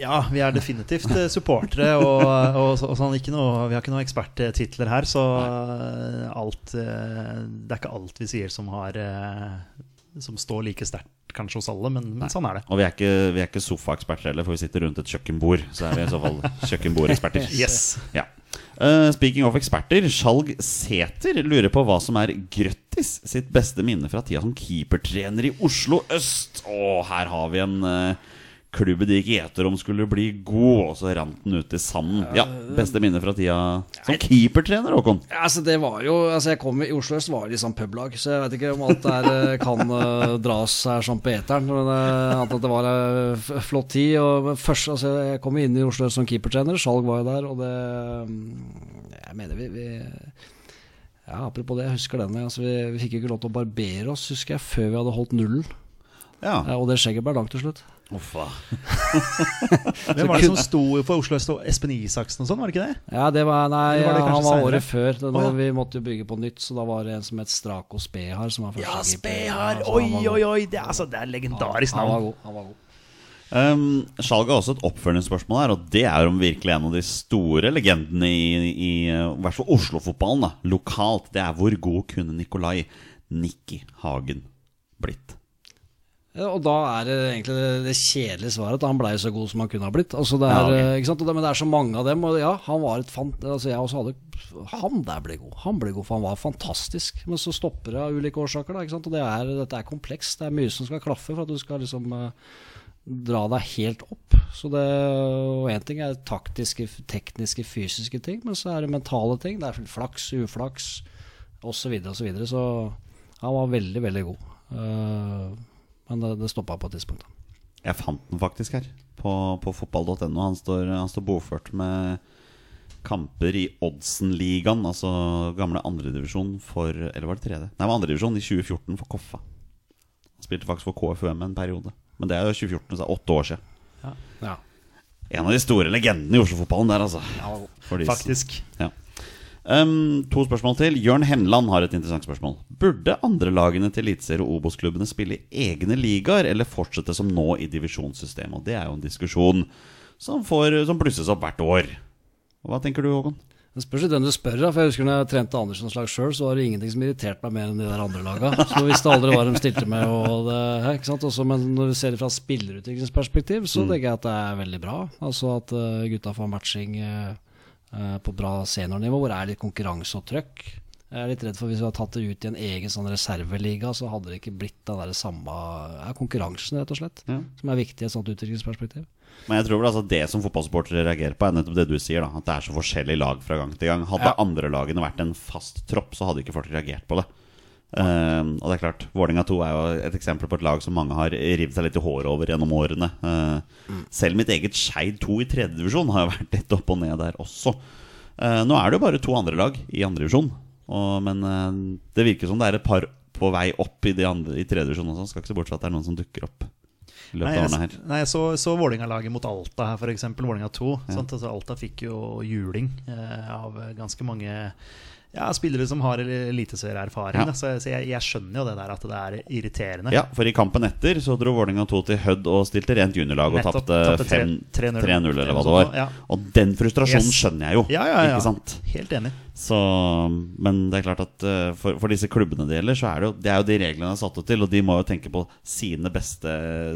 Ja, vi er definitivt eh, supportere. Og, og, og sånn, ikke noe, vi har ikke noen eksperttitler her, så alt eh, Det er ikke alt vi sier som har eh, Som står like sterkt kanskje hos alle, men, men sånn er det. Og vi er ikke, vi er ikke sofaeksperter heller, for vi sitter rundt et kjøkkenbord. Så er vi i så fall kjøkkenbordeksperter. Yes. Ja. Uh, speaking of eksperter, Skjalg Sæter lurer på hva som er Grøttis sitt beste minne fra tida som keepertrener i Oslo øst. Og her har vi en uh, klubb de gikk gjeter om skulle bli god, og så rant den ut i sanden. Ja, Beste minne fra tida som keepertrener, Håkon. Ja, altså det var jo Altså Jeg kom i Oslo øst var det liksom publag, så jeg vet ikke om alt der eh, kan uh, dras her sånn på eteren. Men uh, at det var en f- flott tid. Og først, altså Jeg kom inn i Oslo øst som keepertrener. Skjalg var jo der, og det mm, Jeg mener vi, vi ja, Apropos det, jeg husker den. Altså, vi, vi fikk ikke lov til å barbere oss, husker jeg, før vi hadde holdt nullen. Ja. Og det skjegget ble langt til slutt. Uffa. Hvem var det som sto for Oslo øst? Espen Isaksen og sånn, var det ikke det? Ja, det var Nei, var det han var senere? året før. Da, oh, ja. Vi måtte jo bygge på nytt, så da var det en som het Strako Spehar som var første Ja. Spehar! Ja, Oi, oi, oi! Det er, altså, det er legendarisk Han var navn. god. Han var god. Um, Skjalg har også et oppfølgingsspørsmål her, og det er om virkelig en av de store legendene i, i, uh, i hvert fall Oslo-fotballen, lokalt. Det er hvor god kunne Nikolai Nikki Hagen blitt? Ja, og da er det egentlig det, det kjedelige svaret at han blei så god som han kunne ha blitt. Altså det er, Ja, ok. eh, det, men det er så mange av dem, og ja, han var et fant... Altså jeg også hadde Han der ble god. Han ble god, for han var fantastisk. Men så stopper det av ulike årsaker, da. Og det er, dette er komplekst. Det er mye som skal klaffe for at du skal liksom eh, dra deg helt opp. Så det, og én ting er taktiske, tekniske, fysiske ting, men så er det mentale ting. Det er flaks, uflaks osv. Så, videre, og så, videre. så han var veldig, veldig god. Eh, men det, det stoppa på et tidspunkt. da. Jeg fant den faktisk her, på, på fotball.no. Han, står- han står boført med kamper i Oddsen-ligaen, altså gamle andredivisjon for Eller var det tredje? Nei, det var andredivisjon i 2014 for Koffa. Han spilte faktisk for KFUM en periode. Men det er jo 2014, så det er åtte år siden. Ja. En av de store legendene i Oslo-fotballen der, altså. Ja, Faktisk. Ja. Um, to spørsmål til. Jørn Henland har et interessant spørsmål. Burde andre lagene til Eliteserie og Obos-klubbene spille i egne ligaer, eller fortsette som nå i divisjonssystemet? Og Det er jo en diskusjon som, får, som blusses opp hvert år. Hva tenker du, Håkon? Det spørs hvem du spør. for jeg husker når jeg trente Andersens lag sjøl, så var det ingenting som irriterte meg mer enn de der andre laga. Så visste aldri hva de stilte med. Og det, ikke sant? Også, men når vi ser det fra spillerutviklingsperspektiv, så tenker jeg at det er veldig bra. Altså at eh, gutta får matching eh, på bra seniornivå, hvor det er litt konkurranse og trøkk. Jeg er litt redd for hvis vi hadde tatt det ut i en egen sånn reserveliga, så hadde det ikke blitt den der samme ja, konkurransen, rett og slett. Ja. Som er viktig i et sånt utviklingsperspektiv. Men jeg tror vel altså det som fotballsupportere reagerer på, er nettopp det du sier. da At det er så forskjellige lag fra gang til gang. Hadde Ja. andre lagene vært en fast tropp, så hadde ikke folk reagert på det. Eh, og det er klart, Vålerenga 2 er jo et eksempel på et lag som mange har revet seg litt i håret over gjennom årene. Eh, Selv mitt eget Skeid 2 i tredjedivisjon har jo vært litt opp og ned der også. Uh, nå er det jo bare to andre lag i andredivisjon, men uh, det virker som det er et par på vei opp i, de andre, i tredjedivisjon også. Skal ikke se bort fra at det er noen som dukker opp Nei, jeg, nei, jeg så, så Vålerenga-laget mot Alta her, f.eks. Vålerenga 2. Sant? Altså, Alta fikk jo juling eh, av ganske mange ja, spillere som har eliteserieerfaring. Ja. Så, så jeg, jeg skjønner jo det der at det er irriterende. Ja, for i kampen etter så dro Vålerenga 2 til Hødd og stilte rent juniorlag og tapte tapte tre- 5 3-0. 3-0 eller hva det var. ja. Og den frustrasjonen Yes. skjønner jeg jo. Ja, ja, ja. Helt enig. Så, men det er klart at eh, for, for disse klubbene det gjelder, så er det jo, det er jo de reglene de er satt opp til, og de må jo tenke på sine beste,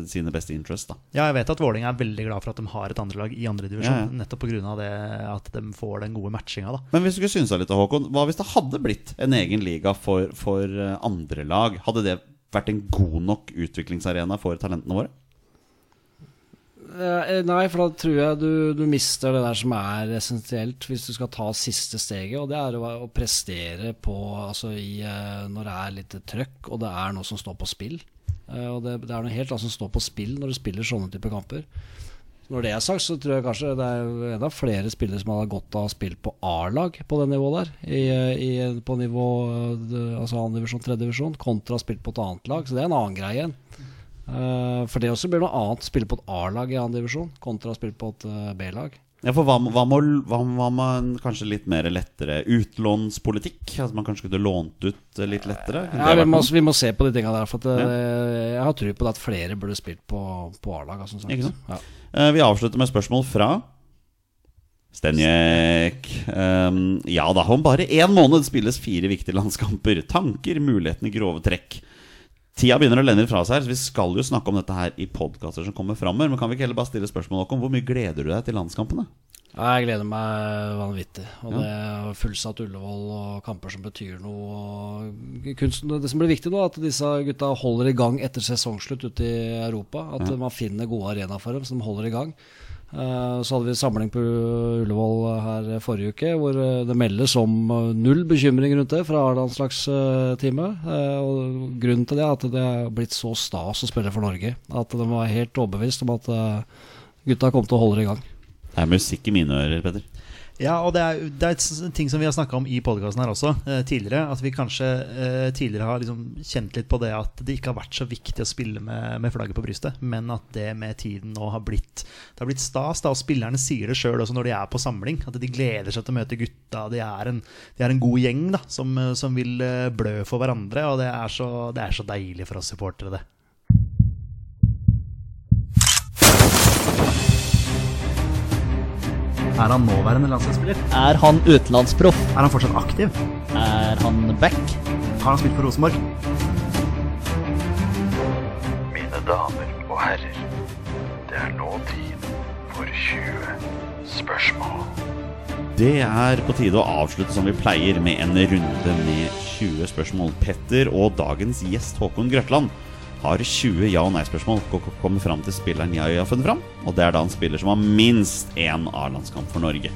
sine beste interests. da Ja, jeg vet at Vålerenga er veldig glad for at de har et andrelag i andredivisjon. Ja, ja. Nettopp pga. det at de får den gode matchinga. da Men hvis du skulle synsa litt, Håkon, hva hvis det hadde blitt en egen liga for, for eh, andre lag? Hadde det vært en god nok utviklingsarena for talentene våre? Eh, Nei, for da tror jeg du, du mister det der som er essensielt hvis du skal ta siste steget, og det er å, å prestere på altså i, eh, når det er litt trøkk og det er noe som står på spill. Eh, Og det, det er noe helt annet som står på spill når du spiller sånne typer kamper. Når det er sagt, så tror jeg kanskje det er enda flere spillere som hadde godt av å spille på A-lag på det nivået der. I, i, på nivå altså annen divisjon, tredje divisjon, kontra spilt på et annet lag. Så det er en annen greie igjen. Eh, for det også blir noe annet å spille på et A-lag i annen divisjon kontra å spille på et uh, B-lag. Ja, for hva, hva, med, hva, kanskje litt mer lettere utlånspolitikk? At man kanskje kunne lånt ut eh, litt lettere? Ja, vi, må, vi må se på de tinga der. For at, ja. jeg har tro på det at flere burde spilt på, på A-lag. Altså, sant? Ja. uh, Vi avslutter med spørsmål fra Stenjek. Um, ja da, om bare én måned spilles fire viktige landskamper. Tanker, mulighetene, grove trekk. Tida begynner å lende fra seg, her, så vi skal jo snakke om dette her i podkaster som kommer framover. Men kan vi ikke heller bare stille spørsmål om hvor mye gleder du deg til landskampene? Ja, Jeg gleder meg vanvittig. Og det er fullsatt Ullevål og kamper som betyr noe. Kunsten, det som blir viktig nå, er at disse gutta holder i gang etter sesongslutt ute i Europa. At man finner gode arenaer for dem som holder i gang. Eh, Så hadde vi samling på Ullevål her forrige uke, hvor eh, det meldes om eh, null bekymring rundt det fra A-landslagsteamet. Eh, Og Grunnen til det er at det er blitt så stas å spille for Norge. At de var helt overbevist om at eh, gutta kom til å holde det i gang. Det er musikk i mine ører, Petter. Ja, og det er, det er ting som vi har snakka om i podkasten her også eh, tidligere. At vi kanskje eh, tidligere har liksom kjent litt på det at det ikke har vært så viktig å spille med, med flagget på brystet, men at det med tiden nå har blitt Det har blitt stas. da, Og spillerne sier det sjøl også når de er på samling. At de gleder seg til å møte gutta. De er en, de er en god gjeng da, som, eh, som vil eh, blø for hverandre. Og det er så, det er så deilig for oss supportere, det. Er han nåværende landslagsspiller? Er han utenlandsproff? Er han fortsatt aktiv? Er han back? Har han spilt for Rosenborg? Mine damer og herrer, det er nå tid for 20 spørsmål. Det er på tide å avslutte som vi pleier, med en runde med 20 spørsmål. Petter og dagens gjest Håkon Grøtland har 20 ja- og nei-spørsmål kommer fram til spilleren jeg har funnet fram. Og det er da en spiller som har minst én A-landskamp for Norge.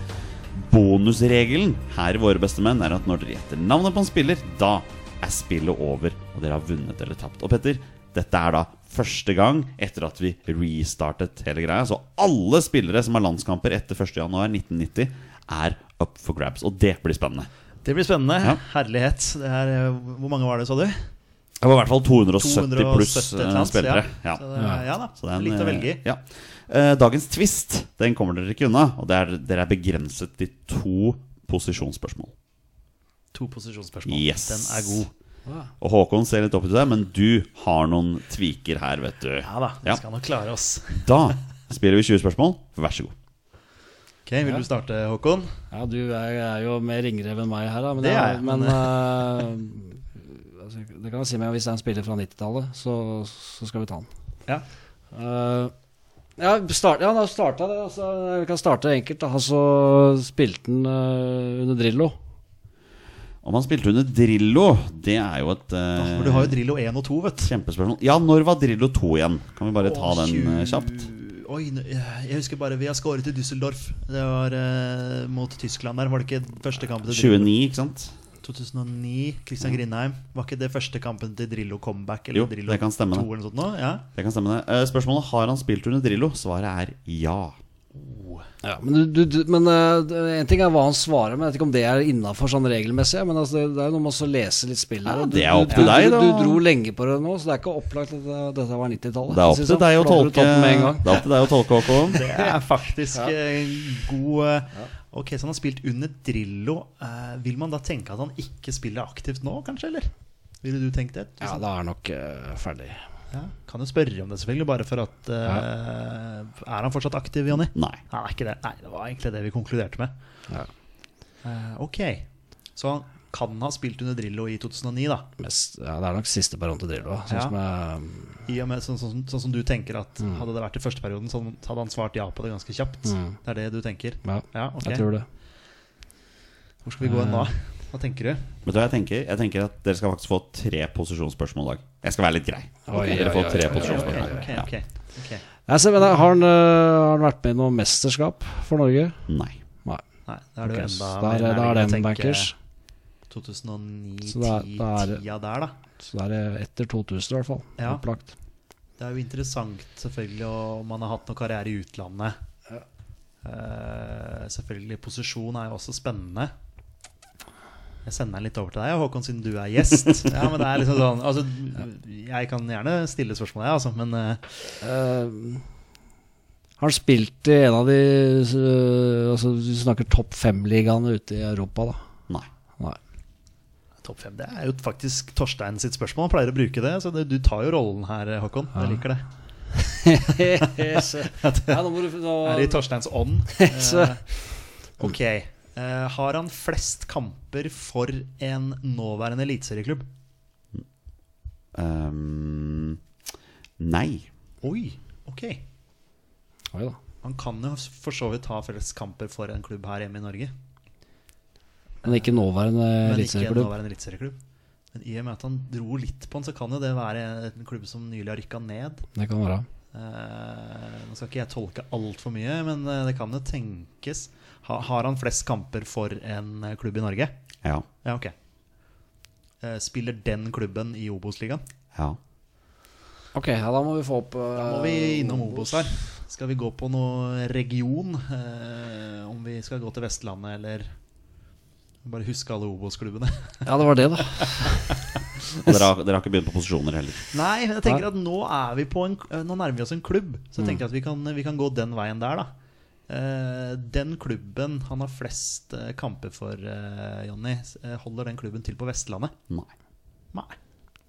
Bonusregelen her i Våre beste menn er at når dere gjetter navnet på en spiller, da er spillet over, og dere har vunnet eller tapt. Og Petter, dette er da første gang etter at vi restartet hele greia. Så alle spillere som har landskamper etter 1.1.1990, er up for grabs. Og det blir spennende. Det blir spennende. Ja. Herlighet. Det er, eh, hvor mange var det, sa du? Det var i hvert fall 270 pluss 270 pluss eh, spillere. Ja. Ja. Så det, ja da. Så er Litt å velge i. eh, Ja. Eh, Dagens twist den kommer dere ikke unna. Og det er, dere er begrenset til to posisjonsspørsmål. To posisjonsspørsmål. Yes. Den er god. Og Håkon ser litt opp til deg, men du har noen tviker her, vet du. Ja da, vi Ja. skal nok klare oss. Da spiller vi 20 spørsmål. Vær så god. Ok, Vil du starte, Håkon? Ja, du er, er jo mer ringrev enn meg her, da. Men, Det er jeg, men eh, altså, det kan jeg si meg hvis det er en spiller fra 90-tallet, så, så skal vi ta han. Ja. Uh, ja, start, ja, da starta det. Altså, vi kan starte enkelt. Da. Altså, spilte han uh, under Drillo? Om han spilte under Drillo, det er jo et uh, ja, du har jo Drillo 1 og 2, vet kjempespørsmål. Ja, når var Drillo 2 igjen? Kan vi bare ta Åh, den uh, kjapt? Oi, jeg husker bare vi har skåret i Düsseldorf. Det var uh, mot Tyskland der. Var det ikke første kampen 29, ikke sant? 2009, Christian Grindheim. Var ikke det første kampen til Drillo comeback? Eller Jo, Drillo det kan stemme det. eller sånt nå? Ja. Det kan stemme det. Eh, Spørsmålet har han spilt under Drillo. Svaret er ja. Ja, men du, du, men uh, en ting er hva han svarer, men jeg vet ikke om det er innafor sånn regelmessig. Men altså, det, er jo noe med å lese litt spill her. Ja, du- det er du- opp til du, deg, du, da. du dro lenge på det nå, så det er ikke opplagt at det, dette var 90-tallet. Det er opp til deg å tolke. tatt den med en gang. Det er opp til deg å tolke, Håkon. Det er faktisk ja. god eh, Ok, Så han har spilt under Drillo. Eh, vil man da tenke at han ikke spiller aktivt nå, kanskje? eller? Ville du tenkt det? Ja, da er han nok uh, ferdig. Ja, Kan jo spørre om det, selvfølgelig, bare for at eh, Er han fortsatt aktiv, Jonny? Nei. Er det. Nei, det var egentlig det vi konkluderte med. Ja. Uh, ok. Så han kan ha spilt under Drillo i 2009, da. Ja, det er nok siste perioden til Drillo. Sånn Ja. som jeg, I og med sånn, sånn, sånn som du tenker at hadde det vært i første perioden, så hadde han svart ja på det ganske kjapt. Mm. Det er det du tenker? ja, Ja, okay. jeg tror det. Hvor skal vi gå hen da? Hva tenker du? Vet du hva jeg tenker? Jeg tenker at dere skal faktisk få tre posisjonsspørsmål i dag. Jeg skal være litt grei. Dere får tre posisjonsspørsmål. Ok, Ja. ok, ok. Jeg ser, men Har han, øh, har han vært med i noe mesterskap for Norge? Nei. Nei. Nei, da er det jo enda da er, mer det- er å tenke bankers. 2009-tida Så da er- da er det- der, da. Så det er etter 2000 i hvert fall. Ja. Opplagt. Det er jo interessant selvfølgelig om man har hatt noe karriere i utlandet. Eh, selvfølgelig Posisjon er jo også spennende. Jeg sender den litt over til deg, Håkon, siden du er gjest. Ja, men det er liksom sånn altså, Jeg kan gjerne stille spørsmål, jeg, altså, men uh, har spilt i en av de Altså Du snakker topp fem-ligaene ute i Europa, da? Topp fem Det er jo faktisk Torstein sitt spørsmål. Han pleier å bruke det. Så det, du tar jo rollen her, Håkon. Jeg liker det. ja, nå må du, nå, Er i Torsteins ånd. Eh, ok. Uh, har han flest kamper for en nåværende eliteserieklubb? Um, nei. Oi, ok. Oi da. Han kan jo for så vidt ha flest kamper for en klubb her hjemme i Norge. Men ikke nåværende eliteserieklubb? Men i og med at han dro litt på den, så kan jo det være en klubb som nylig har rykka ned. Det kan være. Eh, nå skal ikke jeg tolke altfor mye, men eh, det kan jo tenkes. Ha, har han flest kamper for en eh, klubb i Norge? Ja. Ja, okay. Eh, spiller den klubben i Obos-ligaen? Ja. Ok, ja, da må vi få opp Da må vi innom Obos her. Skal vi gå på noe region? Eh, om vi skal gå til Vestlandet, eller bare huske alle Obos-klubbene? Ja, det var det, da. Og dere har, dere har ikke begynt på posisjoner heller. Nei, jeg tenker at nå er vi på en eh, Nå nærmer vi oss en klubb. Så jeg tenker at vi kan, vi kan gå den veien der, da. Uh, den klubben han har flest uh, kamper for, uh, Jonny, holder den klubben til på Vestlandet? Nei. Nei.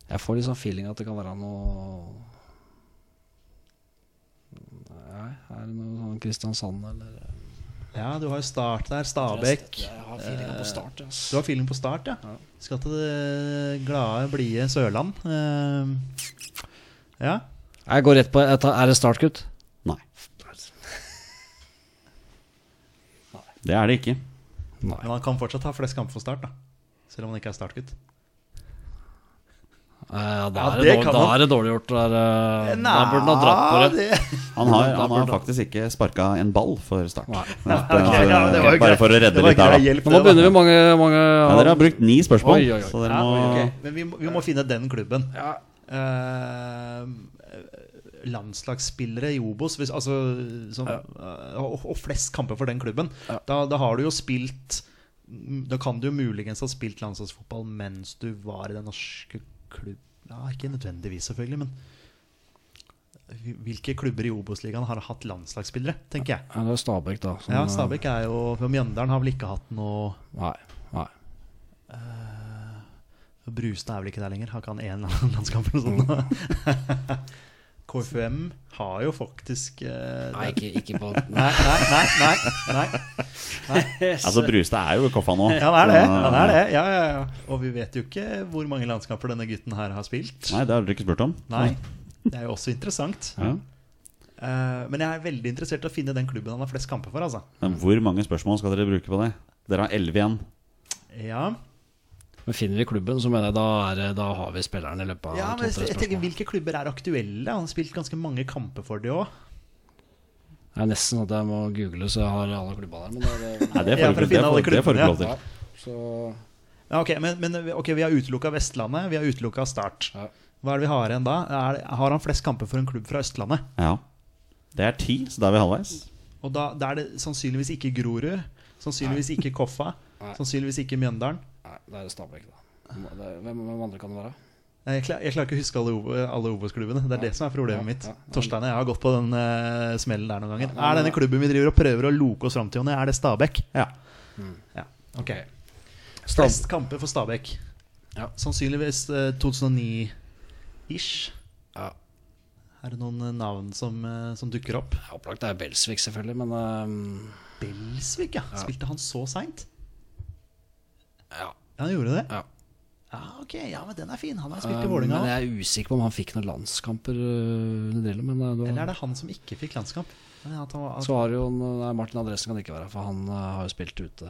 Jeg får litt sånn feeling at det kan være noe Nei, er det noe sånn Kristiansand eller Ja, du har jo Start der. Stabæk. Jeg har feelinga på start. ass. Du har feeling på Start, ja? Skal til det glade, blide Sørland. Eh, ja. Jeg går rett på jeg tar, Er det startkutt? Nei. Det er det ikke. Nei. Men han kan fortsatt ha flest kamper for Start, da. Selv om han ikke er startgutt. Eh, da, Ja, er det det dårlig, da er det dårlig gjort. Da, er det- da burde han ha dratt på det. det. Han har, han har faktisk ikke sparka en ball for Start. Nei. Eh, ja, bare greit. for å redde litt der, da. hjelp, nå begynner vi mange, mange Ja, dere har brukt ni spørsmål, Oi, oi, oi. så dere Ja, må ok. Men vi må, vi må finne den klubben. Ja. Eh, landslagsspillere i Obos hvis, altså, som, eh, og, og flest kamper for den klubben. Da, da har du jo spilt Da kan du jo muligens ha spilt landslagsfotball mens du var i den norske klubb... Ja, ikke nødvendigvis, selvfølgelig, men hvilke klubber i Obos-ligaen har hatt landslagsspillere, tenker jeg. Ja, det er Stabæk, da. som, Ja, Stabæk er jo for Mjøndalen har vel ikke hatt noe Nei. nei. Brustad er vel ikke der lenger. Har ikke han én landskamp eller noe sånt? KFUM har jo faktisk eh, Nei, ikke, ikke på Nei, nei, nei. nei, nei. Altså, Brustad er jo i Koffa nå. Ja, han er det. Han er det. Ja, ja, ja. Og vi vet jo ikke hvor mange landskamper denne gutten her har spilt. Nei, det har dere ikke spurt om. Nei. Det er jo også interessant. Ja. Eh, men jeg er veldig interessert i å finne den klubben han har flest kamper for. altså Men hvor mange spørsmål skal dere bruke på det? Dere har elleve igjen. Ja, Men finner vi klubben, så mener jeg da, er, da har vi spilleren i løpet av ja men to-tre jeg tenker. Hvilke klubber er aktuelle? Han har spilt ganske mange kamper for de òg. Det er nesten sånn at jeg må google så jeg har alle klubba der. Men det er, Nei, det får dere klubbene, lov til. ja. Så Ja, ok, men, men ok, vi har utelukka Vestlandet, vi har utelukka Start. Ja. Hva er det vi har igjen da? Er har han flest kamper for en klubb fra Østlandet? Ja. Det er ti, så da er vi halvveis. Og da, da er det sannsynligvis ikke Grorud. Sannsynligvis ikke Koffa. Nei. Sannsynligvis ikke Mjøndalen. Nei, det er Stabæk, da. Hvem, hvem andre kan det være? Jeg, klar, jeg klarer ikke å huske alle, alle Obos-klubbene. Det er det som er problemet Ja, mitt. ja. Torstein og jeg har gått på den uh, smellen der noen ganger. Ja, Er denne klubben vi driver og prøver å loke oss fram til, er det Stabæk? Ja. Ja, ok. Stab Flest kamper for Stabæk. Ja. Sannsynligvis uh, 2009-ish. ja. Er det noen eh, navn som, eh, som dukker opp? Opplagt Opplagt er Belsvik, selvfølgelig, men ehm, Belsvik, ja. Spilte han så seint? Ja. Han gjorde det? ja. Ja, ok, ja, men den er fin. Han har spilt i Um, Vålerenga men jeg er usikker på om han fikk noen landskamper øh. Men øh, det Eller er det han som ikke fikk landskamp? Ja, at han var, så har jo nei, Martin Adressen kan ikke være for han øh, har jo spilt ute.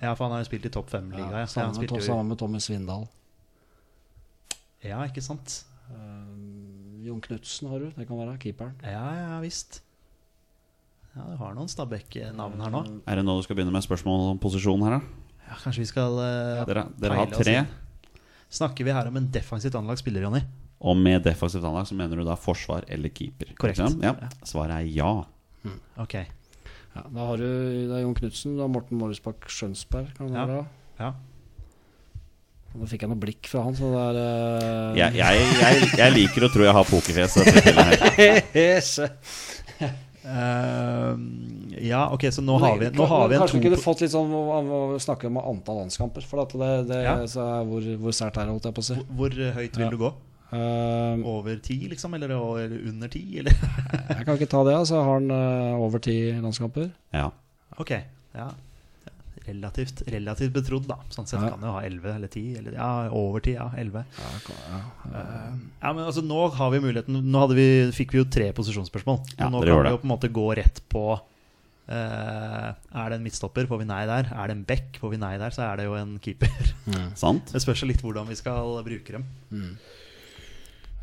ja, for han har jo spilt i topp fem-liga. Ja, sammen, ja, med, sammen med Tommy Svindal. ja, ikke sant? Uh, Jon Knutsen har du, det kan være keeperen. Ja, ja visst. Ja, du har noen Stabæk-navn her nå. Er det nå du skal begynne med spørsmål om posisjon her, da? Ja, Kanskje vi skal uh, Dere, dere har tre. Snakker vi her om en defensivt anlagt spiller, Jonny? Og med defensivt anlag så mener du da forsvar eller keeper? Korrekt. Ja. Svaret er ja. Ok. Ja, da har du det er Jon Knutsen, da Morten Morrisbakk Skjønsberg. Kan det Ja. være. Ja. Nå fikk jeg noe blikk fra han, så det er uh... Jeg, jeg, jeg, jeg liker å tro jeg har pokerfjes. Ehm, ja, ok, så nå har vi, nå har vi en Kanskje vi kunne fått litt sånn å- å snakke om antall landskamper. For at det, det Ja. så er hvor, hvor sært er det, holdt jeg på å si. Hvor høyt vil Ja. du gå? Um, Over ti, liksom? Eller eller under ti? Eller? jeg kan ikke ta det, altså. Har han uh, over ti landskamper? Ja. Ok, ja Relativt, relativt betrodd, da. Sånn sett Ja. kan det jo ha 11 eller 10. Eller, ja, over 10, ja. 11. Ja, kan- ja. Ja, men altså Nå har vi muligheten Nå hadde vi, fikk vi jo tre posisjonsspørsmål. Ja, nå kan vi jo på en måte gå rett på uh, Er det en midtstopper, får vi nei der. Er det en back, får vi nei der. Så er det jo en keeper. Sant? Det spørs litt hvordan vi skal bruke dem.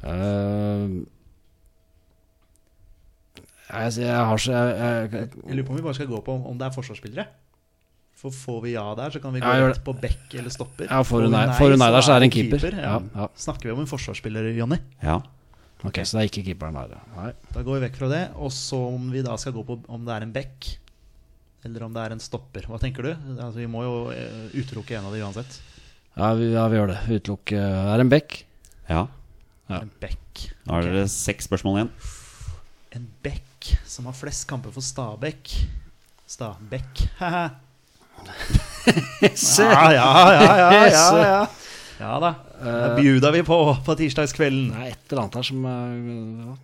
Uh, jeg, jeg har så jeg, jeg, Jeg lurer på om vi bare skal gå på om, om det er forsvarsspillere. For får vi ja der, så kan vi gå Ja, rett på back eller stopper. Ja, får du nei- får hun nei der, så er det en keeper. Ja. Ja, ja. Snakker vi om en forsvarsspiller, Jonny? Ja. Ok, så det er ikke keeperen der. Nei. Da går vi vekk fra det. Og så om vi da skal gå på om det er en back eller om det er en stopper. Hva tenker du? Altså, vi må jo eh, utelukke en av de uansett. Ja, vi, ja, vi gjør det. Utelukke Er det en bekk? ja. Ja. En back. Da har Ok. dere seks spørsmål igjen. En back som har flest kamper for Stabæk. Stabæk. Ja, ja, ja, ja, ja, ja. ja da. Det bjuda vi på på tirsdagskvelden. Det er et eller annet her som eh, ja.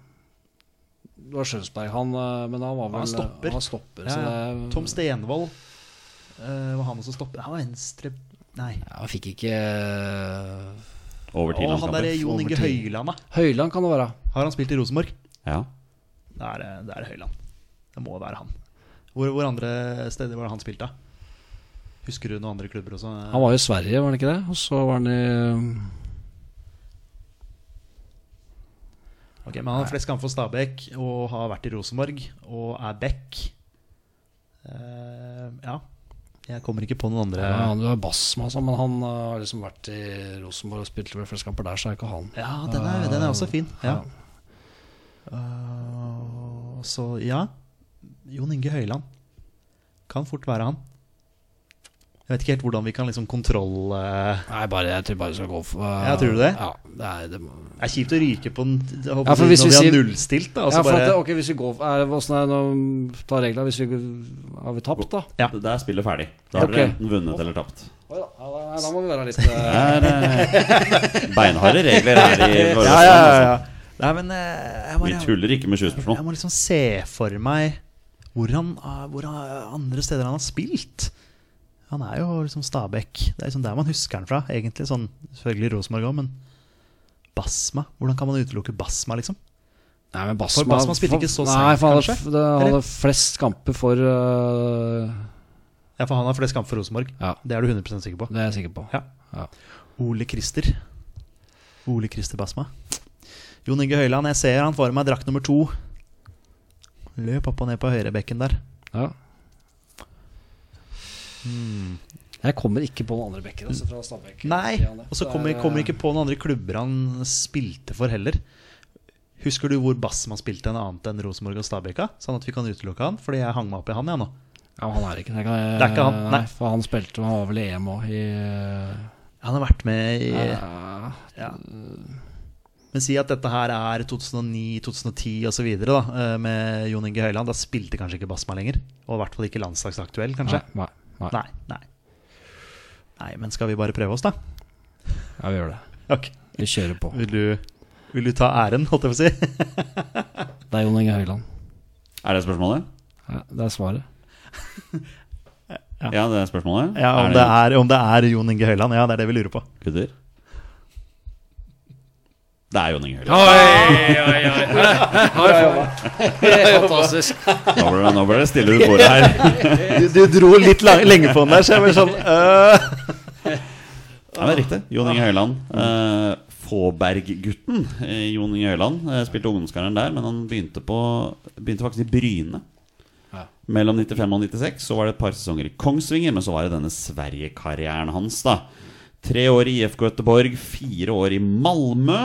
Det var Skjønsberg, han, eh, men han var vel Han stopper. Han stopper Ja, så ja. det, Tom Stenvold uh, var han som stopper. Han var venstre Nei. ja, Han fikk ikke uh, Overtid. Og han der er Jon Inge Høyland, da. Høyland kan det være. Har han spilt i Rosenborg? Ja. Det er, det er Høyland. Det må være han. Hvor, hvor andre steder var det han spilte? Husker du noen andre klubber også? Han var jo i Sverige, var han ikke det? Og så var han i Ok, Men han har flest kamper for Stabæk og har vært i Rosenborg og er back. Uh, ja. Jeg kommer ikke på noen andre ja, Han er Basma, altså, men han eh, har liksom vært i Rosenborg og spilt vel flest kamper der, så er ikke han. Ja, den er, den er også fin. Ja. Ja. Eh, så ja. Jon Inge Høyland. Kan fort være han. Jeg vet ikke helt hvordan vi kan liksom kontroll eh, Nei, bare, jeg tror bare vi skal gå for Ja, tror du det? Ja, det er, det må, Det er kjipt å ryke på en jeg håper Ja, for hvis når vi vi har nullstilt. Da, ja, for bare, at, ok, hvis vi går er, det- Hvordan er det nå Ta reglene hvis vi Har vi tapt, da? Ja. Det er spillet ferdig. Da har okay. dere enten vunnet eller tapt. Oi da, ja, da, da må vi være litt eh, beinharde regler her i ja, ja, ja, altså. ja. Nei, men jeg må, Vi tuller ikke med 20 jeg må liksom se for meg hvor, han, hvor han, andre steder han har spilt. Han er jo liksom Stabæk. Det er liksom der man husker han fra, egentlig. Sånn, selvfølgelig Rosenborg òg, men Basma? Hvordan kan man utelukke Basma, liksom? Nei, men Basma, For Basma spilte ikke så for kanskje? Nei, for han hadde flest kamper for uh... Ja, for han har flest kamper for Rosenborg. Ja, Det er du 100% sikker på? det er jeg sikker på. Ja. Ja. Ole Christer. Ole Christer Basma. Jon Inge Høyland, jeg ser han for meg drakt nummer to. Løp opp og ned på høyrebekken der. Ja. Jeg kommer ikke på noen andre bekker altså, fra Stabæk. Nei, og så kommer er, kommer eh, ikke på noen andre klubber han spilte for heller. Husker du hvor Bassman spilte en annet enn Rosenborg og Stabæk? da? Sånn at vi kan utelukke han, fordi jeg hang meg opp i han, jeg nå. Ja, han er ikke det. Kan jeg, Det er ikke han, nei. For han spilte Han var vel i EM òg, i Han har vært med i ja, ja. Men si at dette her er 2009, 2010 osv. med Jon Inge Høiland. Da spilte kanskje ikke Basma lenger. Og i hvert fall ikke landslagsaktuell, kanskje. Nei, nei, nei. Nei, nei. Nei, men skal vi bare prøve oss, da? Ja, vi gjør det. Okay. Vi kjører på. Vil du, vil du ta æren, holdt jeg på å si? Det er Jon Inge Høiland. Er det spørsmålet? Ja, det er svaret. Ja, det er spørsmålet. Ja, om det, er, om det er Jon Inge Høiland. Ja, det er det vi lurer på. Gutter? Det er Jon Inge Høiland. Fantastisk. Nå ble det- Nå ble det stille ut bordet her. Du, du dro litt lang, lenge på den der, så jeg ble sånn øh. Ja, det er riktig. Jon Inge Høiland. Uh, Fåberg-gutten eh, Jon Inge Høiland eh, spilte ungdomskarrieren der, men han begynte, på, begynte faktisk i Bryne. Ja. Mellom 95 og 96 så var det et par sesonger i Kongsvinger, men så var det denne Sverige-karrieren hans. da Tre år i IFK Göteborg, fire år i Malmö.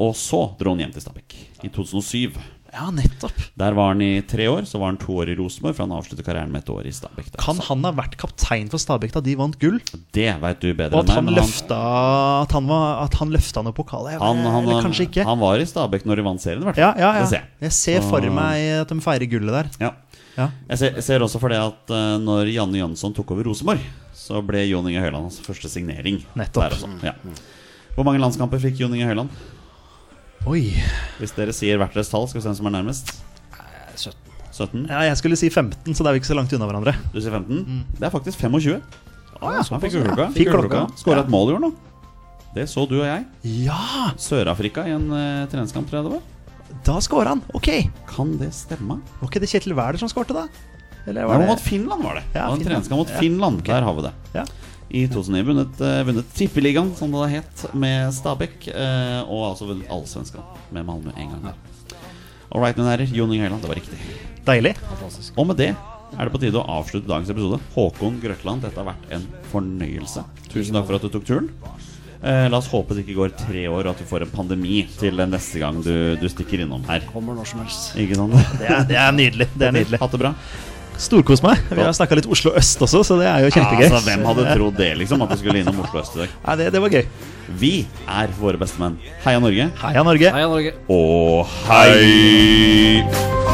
Og så dro han hjem til Stabæk i 2007. Ja, nettopp. Der var han i tre år. Så var han to år i Rosenborg, for han avsluttet karrieren med et år i Stabæk. der. Kan han ha vært kaptein for Stabæk da de vant gull? Det veit du bedre Og at enn han meg. men løfta At han, var, at han løfta noe pokal? Jeg- han, han, Eller han, kanskje ikke? han var i Stabæk når de vant serien, i hvert Ja, fall. ja, ja. Det ser jeg. Jeg ser for meg at de feirer gullet der. Ja. Ja. Jeg ser, jeg ser også for det at eh, når Janne Jønsson tok over Rosenborg, så ble Jon Inge Høiland hans første signering. Nettopp. Der også. Ja. Hvor mange landskamper fikk Jon Inge Høiland? Oi. Hvis dere sier hvert deres tall, skal vi se hvem som er nærmest. 17. 17? Ja, jeg skulle si 15, så det er vi ikke så langt unna hverandre. Du sier 15? Det er faktisk 25. Ah, Han fikk gullklokka. Fikk klokka. Skåra et mål i år nå. Det så du og jeg. Ja! Sør-Afrika i en uh, treningskamp, tror jeg det var. Da skåra han. Ok. Kan det stemme? Var ikke det Kjetil Wæler som skårte, da? Eller var var det mot Finland, var det. Ja, det var en treningskamp mot Ja. Finland. Der har vi det. Ja. I 2009 vunnet, uh, vunnet Tippeligaen, som det da het, med Stabæk. eh, og altså vunnet Allsvenskan med Malmö en gang. All right, mine herrer. Jon Inge Høiland, det var riktig. Deilig. Fantastisk. Og med det er det på tide å avslutte dagens episode. Håkon Grøtland, dette har vært en fornøyelse. Tusen takk for at du tok turen. Eh, la oss håpe det ikke går tre år, og at du får en pandemi til neste gang du, du stikker innom her. Kommer når som helst. Ikke sant? Det er, det er nydelig. Det er nydelig. Hatt det bra? Storkos meg. Vi har snakka litt Oslo øst også, så det er jo kjempegøy. Altså, hvem hadde trodd det, liksom? At du skulle innom Oslo øst i dag? Nei, det, det var gøy. Vi er våre bestemenn. Heia Norge. Heia Norge. Heia Norge. Og hei!